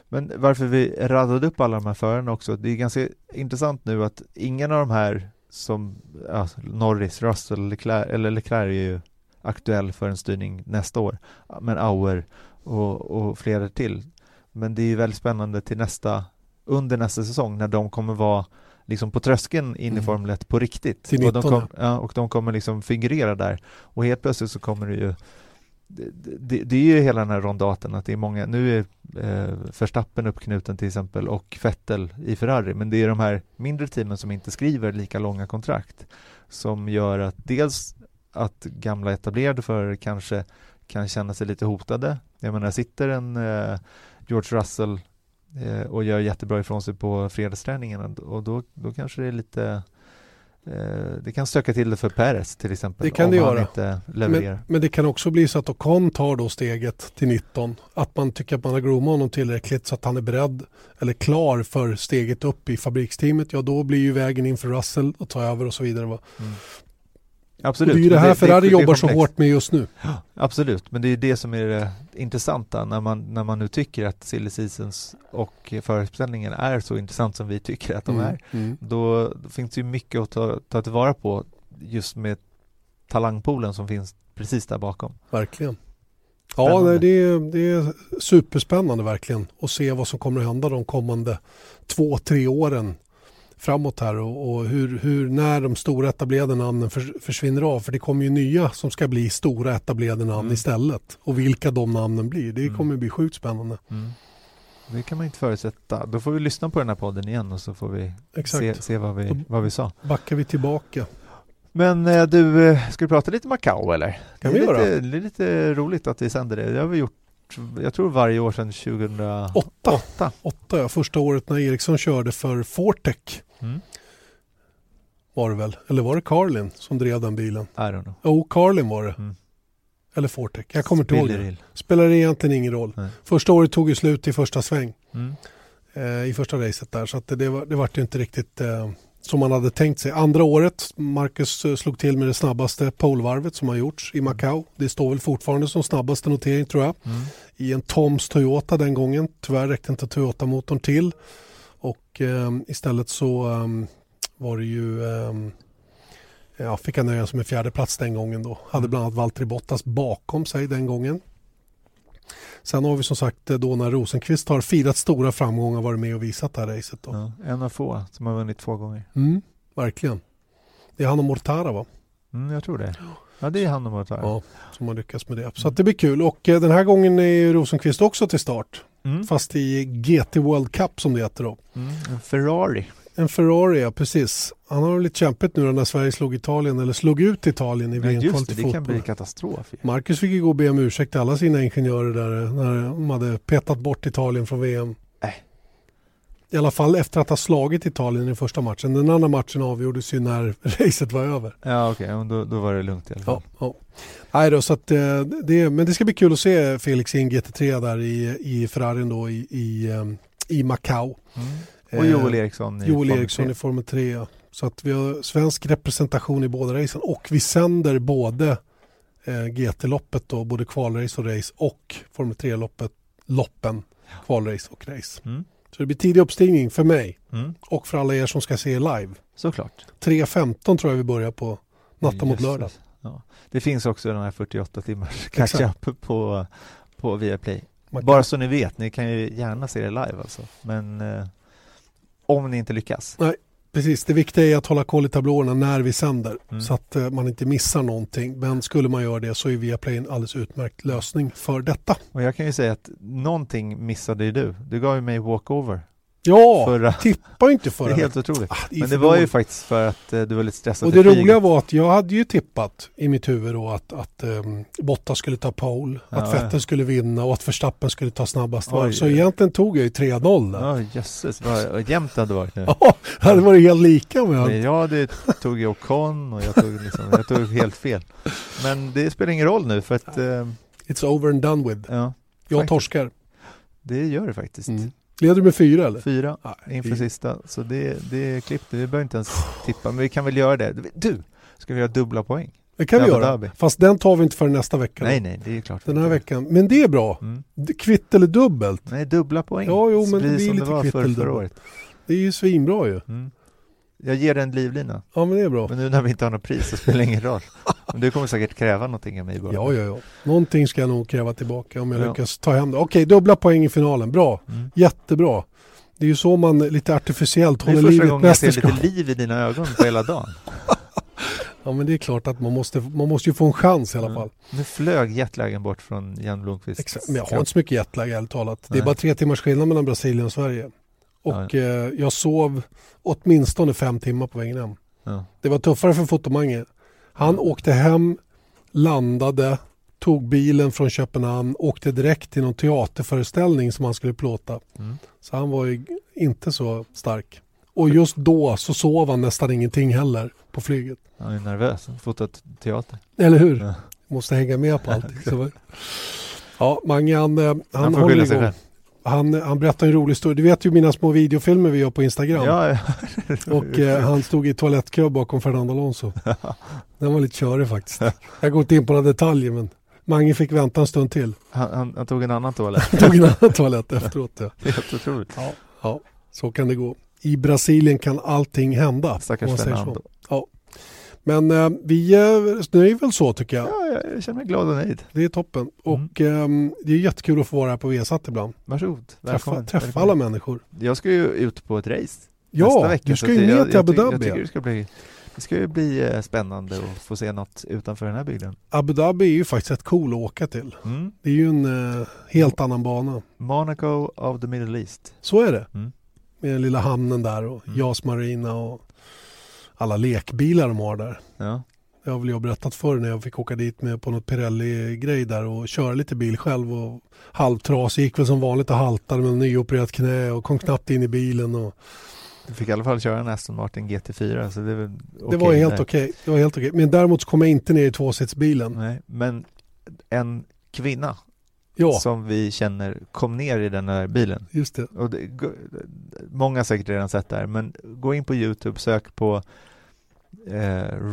Men varför vi radade upp alla de här förarna också, det är ganska intressant nu att ingen av de här som ja, Norris, Russell, Leclerc, eller Leclerc är ju aktuell för en styrning nästa år, men Auer och, och flera till. Men det är ju väldigt spännande till nästa, under nästa säsong när de kommer vara liksom på tröskeln in i Mm. Formel 1 på riktigt. Till och, de 19, kom, ja, och de kommer liksom figurera där. Och helt plötsligt så kommer det ju det, det, det är ju hela den här rondaten att det är många, nu är eh, Verstappen uppknuten till exempel och Vettel i Ferrari, men det är de här mindre teamen som inte skriver lika långa kontrakt som gör att dels att gamla etablerade förare kanske kan känna sig lite hotade. Jag menar, sitter en eh, George Russell eh, och gör jättebra ifrån sig på fredagsträningen och då, då kanske det är lite eh, det kan stöka till det för Perez till exempel Det kan om det göra. Men, men det kan också bli så att Ocon tar då steget till 19. Att man tycker att man har groomat honom tillräckligt så att han är beredd eller klar för steget upp i fabriksteamet. Ja, då blir ju vägen in för Russell att ta över och så vidare. Va? Absolut. Och det är ju det här Ferrari det jobbar så hårt med just nu. Ja, Absolut, men det är det som är det intressanta när man, när man nu tycker att silly seasons och förutställningen är så intressant som vi tycker att de Mm, är. mm. Då, då finns det ju mycket att ta, ta tillvara på just med talangpoolen som finns precis där bakom. Verkligen. Ja, nej, det, är, det är superspännande verkligen att se vad som kommer att hända de kommande två, tre åren framåt här och, och hur, hur, när de stora etablerade namnen för, försvinner av. För det kommer ju nya som ska bli stora etablerade namn Mm. istället. Och vilka de namnen blir, det Mm. kommer att bli sjukt spännande. Det kan man inte förutsätta. Då får vi lyssna på den här podden igen och så får vi se, se vad, vi, vad vi sa. Backar vi tillbaka. Men eh, du, eh, ska vi prata lite Macao eller? Kan det, vi är göra? lite, det är lite roligt att vi sänder det. Det har vi gjort, jag tror varje år sedan 2008. Åtta. Åtta ja, första året när Eriksson körde för Fortec Mm. var det väl. Eller var det Carlin som drev den bilen? I don't know. Jo, Carlin var det. Mm. Eller Fortec. Jag kommer inte ihåg det. Spelar egentligen ingen roll. Nej. Första året tog ju slut i första sväng. Mm. Eh, I första racet där. Så att det, det, var, det vart ju inte riktigt eh, som man hade tänkt sig. Andra året, Marcus eh, slog till med det snabbaste polvarvet som har gjorts i Macau. Det står väl fortfarande som snabbaste notering tror jag. Mm. I en Toms Toyota den gången. Tyvärr räckte inte Toyota-motorn till. Och eh, istället så eh, var det ju eh, Ja, fick han nöja sig med fjärde plats den gången då. Hade Mm. bland annat Valtteri Bottas bakom sig den gången. Sen har vi som sagt eh, då när Rosenqvist har firat stora framgångar varit med och visat det här racet. Då. Ja, en av få som har vunnit två gånger. Mm, verkligen. Det är han och Mortara va? Mm, jag tror det. Ja, det är han och Mortar. Ja, som har lyckats med det. Så det blir kul. Och eh, den här gången är ju Rosenqvist också till start. Mm. Fast i GT World Cup som det heter då. Mm. En Ferrari. En Ferrari, ja precis. Han har lite kämpigt nu när Sverige slog Italien, eller slog ut Italien i VM-kvalet i det, det kan fotboll. bli katastrof. ju. Marcus fick ju gå och be om ursäkt till alla sina ingenjörer där när de hade petat bort Italien från VM. I alla fall efter att ha slagit Italien i den första matchen. Den andra matchen avgjordes ju när <laughs> racet var över. Ja, okej, okay. då, då var det lugnt i alla fall. Ja, ja. Nej då, så att, eh, det, men det ska bli kul att se Felix i en GT3 där i, i Ferrarin då i, i, eh, i Macau. Mm. Och Joel Eh, Eriksson i Joel Eriksson 3. i Formel 3. ja. Så att vi har svensk representation i båda racen och vi sänder både GT-loppet då, både kvalrace och race och Formel 3-loppet, loppen, kvalrace och race. Mm. Så det blir tidig uppstigning för mig Mm. och för alla er som ska se live. Såklart. 3.15 tror jag vi börjar på natta mot lördag. Ja. Det finns också den här 48 timmars <laughs> catch-up på, på Viaplay. Bara så ni vet, ni kan ju gärna se det live alltså. Men eh, om ni inte lyckas. Precis, det viktiga är att hålla koll i tablåerna när vi sänder Mm. så att eh, man inte missar någonting. Men skulle man göra det så är Viaplay en alldeles utmärkt lösning för detta. Och jag kan ju säga att någonting missade ju du. Du gav ju mig walkover Ja, förra. tippa inte Det förra är helt otroligt. Ah, det är Men det var ju faktiskt för att eh, du var lite stressad Och det roliga var att jag hade ju tippat i mitt huvud då att, att um, Bottas skulle ta pole, Ja, att ja. Vettel skulle vinna och att Verstappen skulle ta snabbast varv. Så egentligen tog jag ju 3-0 där. Ja, jösses, vad jämnt det hade varit nu. <laughs> Ja, det hade varit helt lika hade... Men jag det tog ju Ocon och jag tog, liksom, jag tog helt fel. Men det spelar ingen roll nu för att eh, It's over and done with. ja, Jag Faktiskt. torskar. det gör det faktiskt. Mm. Leder du med fyra eller? Fyra Nej, inför vi- sista, så det, det är klippt. Vi behöver inte ens tippa, men vi kan väl göra det. Du, ska vi göra dubbla poäng? Det kan vi göra. Fast den tar vi inte för nästa vecka. Nej, nej, det är klart. Den här veckan. Men det är bra. Mm. Kvitt eller dubbelt. Nej, dubbla poäng. Ja, jo, men blir det är som lite kvitt eller dubbelt. Det är ju svinbra ju. Mm. Jag ger dig en livlina, Ja men det är bra. men nu när vi inte har något pris så spelar det ingen roll. <laughs> Men du kommer säkert kräva någonting av mig bara. Ja, ja, ja. Någonting ska jag nog kräva tillbaka om jag Ja. lyckas ta hem det. Okej, dubbla poäng i finalen. Bra. Mm. Jättebra. Det är ju så man lite artificiellt Det är håller första liv i ett gången jag ser mästerskap. lite liv i dina ögon på hela dagen. <laughs> Ja men det är klart att man måste, man måste ju få en chans i alla Mm. fall. Nu flög jetlagen bort från Jan Blomqvist. Exakt. Men jag har inte så mycket jetlag ärligt talat. Det är Nej. bara tre timmars skillnad mellan Brasilien och Sverige. Och eh, jag sov åtminstone fem timmar på vägen hem. Ja. Det var tuffare för Fotomange. Han åkte hem, landade, tog bilen från Köpenhamn, åkte direkt till någon teaterföreställning som han skulle plåta. Mm. Så han var ju inte så stark. Och just då så sov han nästan ingenting heller på flyget. Han är nervös, fotat teater. Eller hur? Ja. Måste hänga med på allting. <laughs> Så, ja, Mange han, eh, han, Han får håller skylla sig igång. själv. Han, han berättar en rolig historia. Du vet ju mina små videofilmer vi gör på Instagram. Ja, ja. <laughs> Och eh, han stod i toalettkö bakom Fernando Alonso. <laughs> Den var lite körig faktiskt. Jag går inte in på några detaljer men Mange fick vänta en stund till. han, han, han tog en annan toalett. <laughs> Tog en annan toalett efteråt. Ja. Helt otroligt. Ja, ja, så kan det gå. I Brasilien kan allting hända. Stackars. Fernando. Men eh, vi eh, nöjer väl så tycker jag. Ja, jag, jag känner mig glad och nöjd. Det är toppen. Mm. Och ehm, det är jättekul att få vara här på Vesat ibland. Varsågod. Träffa, Välkommen. träffa alla människor. Jag ska ju ut på ett race nästa Ja, vecka. du så ska ju ner jag- till jag Abu tycker- Jag Dhabi. tycker det ska bli, det ska ju bli eh, spännande att få se något utanför den här bygden. Abu Dhabi är ju faktiskt rätt cool att åka till. Mm. Det är ju en eh, helt annan bana. Monaco of the Middle East. Så är det. Mm. Med den lilla hamnen där och Mm. JAS Marina och alla lekbilar de har där. Ja. Det har väl jag berättat förr när jag fick åka dit med på något Pirelli-grej där och köra lite bil själv och halvtrasig. Gick väl som vanligt och haltade med en nyopererat knä och kom knappt in i bilen. Och Du fick i alla fall köra en Aston Martin GT4 så det är väl det var helt där. okej. Det var helt okej. Men däremot så kom jag inte ner i tvåsitsbilen. Nej, men en kvinna Ja, som vi känner kom ner i den här bilen. just det. Och det, många har säkert redan sett det här, men gå in på Youtube, sök på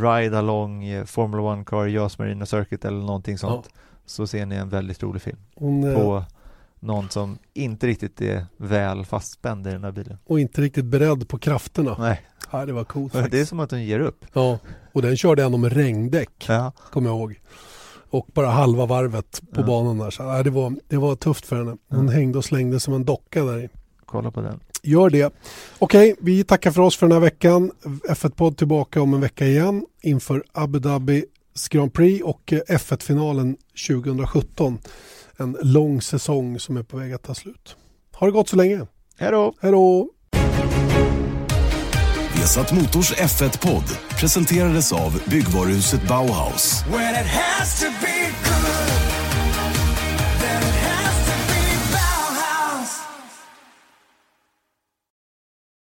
Ride Along eh, Formula One Car Yas Marina Circuit eller någonting sånt. Så ser ni en väldigt rolig film Hon, eh, på någon som inte riktigt är väl fastspänd i den här bilen. och inte riktigt beredd på krafterna. Nej, Ja, det var coolt <laughs> det är faktiskt. som att hon ger upp. Ja, och den körde ändå med regndäck, Ja, kommer jag ihåg. Och bara halva varvet på Ja. banan där. Så, ja, det, var, det var tufft för henne. Hon Ja. hängde och slängde som en docka där i. kolla på den. Gör det. Okej, vi tackar för oss för den här veckan. F1-podd tillbaka om en vecka igen inför Abu Dhabi Grand Prix och eh, F1-finalen 2017. En lång säsong som är på väg att ta slut. Ha det gott så länge. Hej då! Hej då! Vesat Motors F1-podd presenterades av byggvaruhuset Bauhaus.